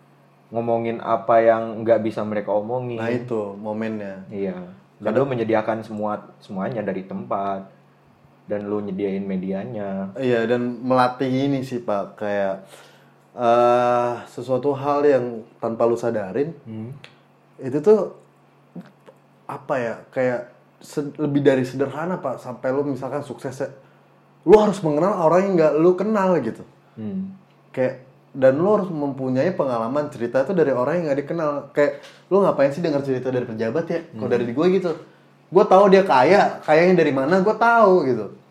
ngomongin apa yang nggak bisa mereka omongin. Nah itu momennya. Iya. Dan lu menyediakan semua semuanya dari tempat dan lu nyediain medianya. Iya dan melatih ini sih pak. Kayak eh sesuatu hal yang tanpa lu sadarin itu tuh apa ya kayak lebih dari sederhana pak. Sampai lu misalkan sukses lu harus mengenal orang yang nggak lu kenal gitu. Hmm. kayak dan lu harus mempunyai pengalaman cerita itu dari orang yang nggak dikenal. Kayak lu ngapain sih dengar cerita dari pejabat ya? Kalau dari gue gitu. Gue tahu dia kaya kayanya dari mana gue tahu gitu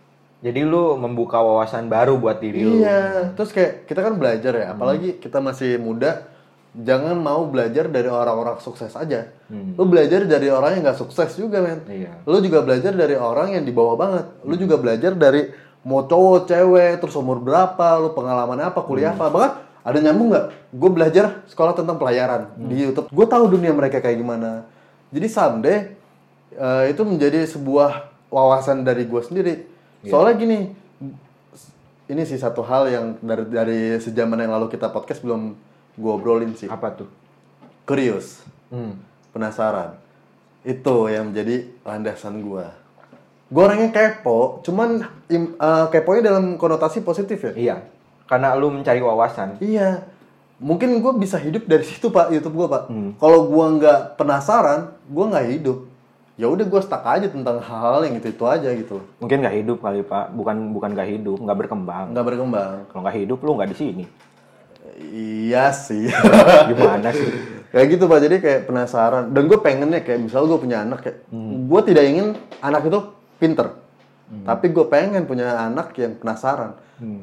Jadi lu membuka wawasan baru buat diri lu. Iya, terus kayak kita kan belajar ya, apalagi kita masih muda, jangan mau belajar dari orang-orang sukses aja. Lu belajar dari orang yang nggak sukses juga, men. Iya. Lu juga belajar dari orang yang di bawah banget. Lu juga belajar dari mau cowok, cewek, terus umur berapa, lu pengalaman apa, kuliah apa. Bahkan ada nyambung nggak? Gue belajar sekolah tentang pelayaran di YouTube. Gue tahu dunia mereka kayak gimana. Jadi someday eh, itu menjadi sebuah wawasan dari gue sendiri. Soalnya gini, ini sih satu hal yang dari dari sejaman yang lalu kita podcast belum gue obrolin sih. Apa tuh? Curious, Hmm. penasaran. Itu yang menjadi landasan gue. Gue orangnya kepo, cuman im, eh, keponya dalam konotasi positif ya. Iya. Karena lu mencari wawasan. Iya. Mungkin gue bisa hidup dari situ pak YouTube gue pak. Hmm. Kalau gue nggak penasaran, gue nggak hidup. Ya udah gue stuck aja tentang hal-hal yang itu itu aja gitu. Mungkin nggak hidup kali pak. Bukan bukan nggak hidup, nggak berkembang. Nggak berkembang. Kalau nggak hidup lu nggak di sini. Iya sih. Gimana sih? kayak gitu pak. Jadi kayak penasaran. Dan gue pengennya kayak misal gue punya anak kayak, gue tidak ingin anak itu pinter. Tapi gue pengen punya anak yang penasaran.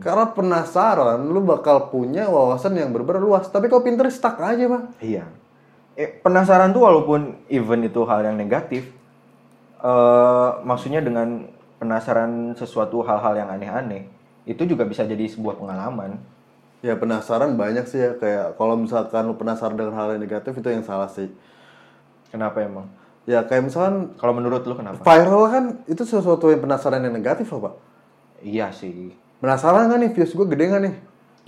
Karena penasaran, lu bakal punya wawasan yang bener luas. Tapi kalau pinter stuck aja pak. Iya. Eh, penasaran tuh walaupun even itu hal yang negatif, eh maksudnya dengan penasaran sesuatu hal-hal yang aneh-aneh, itu juga bisa jadi sebuah pengalaman. Ya penasaran banyak sih ya kayak kalau misalkan lu penasaran dengan hal yang negatif itu yang salah sih. Kenapa emang? Ya kayak misalkan Kalau menurut lu kenapa? viral kan itu sesuatu yang penasaran yang negatif loh pak. Iya sih. Penasaran kan nih views gue gede nggak nih?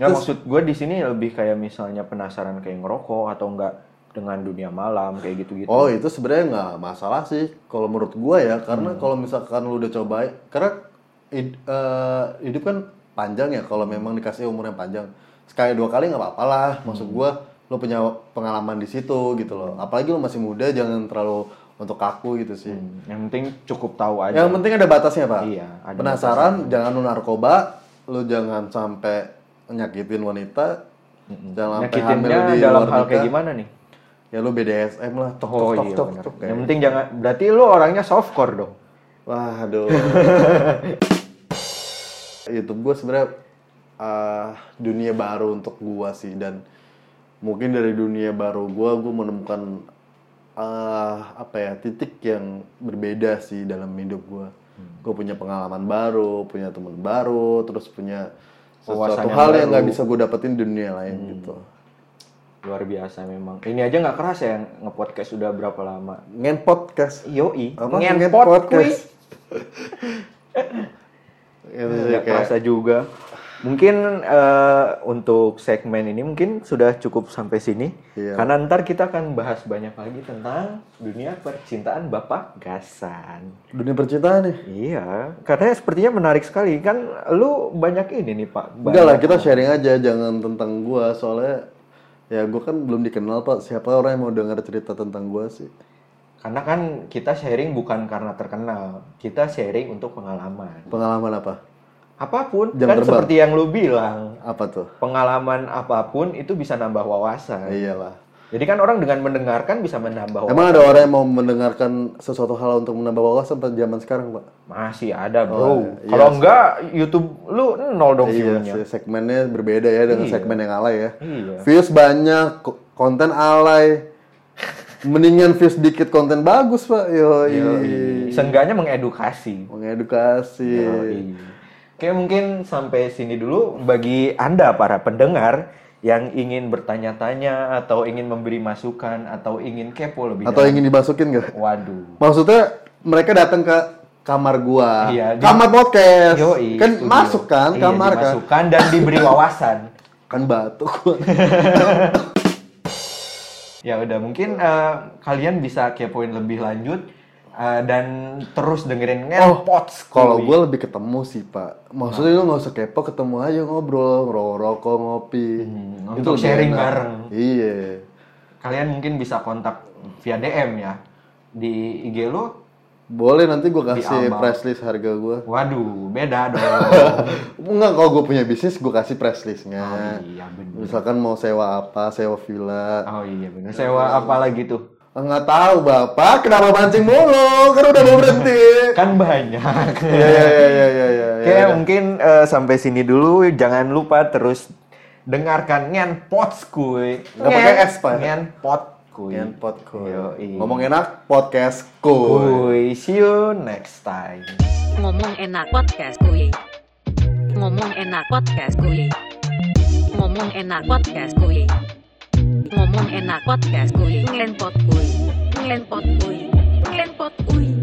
Ya maksud gue di sini lebih kayak misalnya penasaran kayak ngerokok atau enggak dengan dunia malam kayak gitu-gitu. Oh itu sebenarnya nggak masalah sih kalau menurut gue ya karena kalau misalkan lu udah cobain karena hid- eh, hidup kan panjang ya kalau memang dikasih umur yang panjang sekali dua kali nggak apa-apa lah maksud gue lu punya pengalaman di situ gitu loh apalagi lu masih muda jangan terlalu untuk kaku gitu sih Hmm, Yang penting cukup tahu aja. yang penting ada batasnya pak Iya, ada penasaran jangan lu narkoba lu jangan sampai nyakitin wanita jangan sampai hamil di dalam luar hal kayak nikah. gimana nih? Ya lu BDSM lah tok tok Oh tok iya tok Yang penting jangan berarti lu orangnya softcore dong. Waduh. YouTube gue sebenarnya ah, dunia baru untuk gua sih dan mungkin dari dunia baru gua gue menemukan ah, apa ya titik yang berbeda sih dalam hidup gua. Gue punya pengalaman baru, punya teman baru, terus punya Wawasan sesuatu yang hal yang. Hmm. nggak bisa gue dapetin di dunia lain gitu. Luar biasa memang. Ini aja nggak keras ya nge-podcast sudah berapa lama? Ngen podcast. Yoi. Apa? Ngenpot podcast. kuy. Itu sih Nggak kerasa juga. Mungkin eh, untuk segmen ini mungkin sudah cukup sampai sini. Iya. Karena ntar kita akan bahas banyak lagi tentang dunia percintaan Bapak Gasan. dunia percintaan nih. Iya, karena sepertinya menarik sekali. Kan lu banyak ini nih Pak. Enggak lah, kita sharing aja, jangan tentang gua soalnya ya gua kan belum dikenal pak. Siapa orang yang mau dengar cerita tentang gua sih? Karena kan kita sharing bukan karena terkenal. Kita sharing untuk pengalaman. Pengalaman apa? Apa pun, Jam kan terbang. seperti yang lu bilang. Apa tuh? Pengalaman apa pun itu bisa nambah wawasan. Iyalah. Jadi kan orang dengan mendengarkan bisa menambah wawasan. Emang ada orang yang mau mendengarkan sesuatu hal untuk menambah wawasan pada zaman sekarang pak? Masih ada bro. Oh, iya. Kalau Iya, enggak YouTube lu nol dong Iya, view-nya. segmennya berbeda ya dengan Iya. segmen yang alay ya. Iya. Views banyak, ko- konten alay. Mendingan views dikit konten bagus pak. Yo. Seenggaknya mengedukasi. mengedukasi. Yoi. Oke mungkin sampai sini dulu bagi anda para pendengar yang ingin bertanya-tanya atau ingin memberi masukan atau ingin kepo lebih Atau dalam. ingin dimasukin nggak? Waduh. Maksudnya mereka datang ke kamar gua, Iya, di- kamar podcast, Yoi, kan studio. masuk kan Iya, kamar kan, dimasukkan dan diberi wawasan. kan batuk gua. Ya udah mungkin eh, kalian bisa kepoin lebih lanjut eh, dan terus dengerin ngelpots. Oh, Kalau gua lebih ketemu sih pak, maksudnya lu nggak usah kepo, ketemu aja ngobrol, ngerokok, ngopi, Hmm, itu sharing enak. bareng. Iya, kalian mungkin bisa kontak via DM ya di IG lu. boleh nanti gua kasih press list harga gua. Waduh, beda dong. Enggak, kalau gua punya bisnis gua kasih press listnya. oh iya bener. Misalkan mau sewa apa, sewa villa. Oh iya bener. Sewa apa lagi tuh? Enggak tahu bapak, kenapa mancing mulu? Kan udah mau berhenti. Kan banyak. Iya iya iya iya iya. iya. Oke, mungkin eh, sampai sini dulu. Jangan lupa terus dengarkan ngenpot kuy. Nggak pakai S, Pak, ya? Ngenpot kuy. Ngenpot kuy. Yoi. Ngomong enak podcast kuy. Kuy. See you next time. Ngomong enak podcast kuy. Ngomong enak podcast kuy. Ngomong enak podcast kuy. Ngomong enak podcast kuy. Ngenpot kuy. Ngenpot kuy. Ngenpot kuy.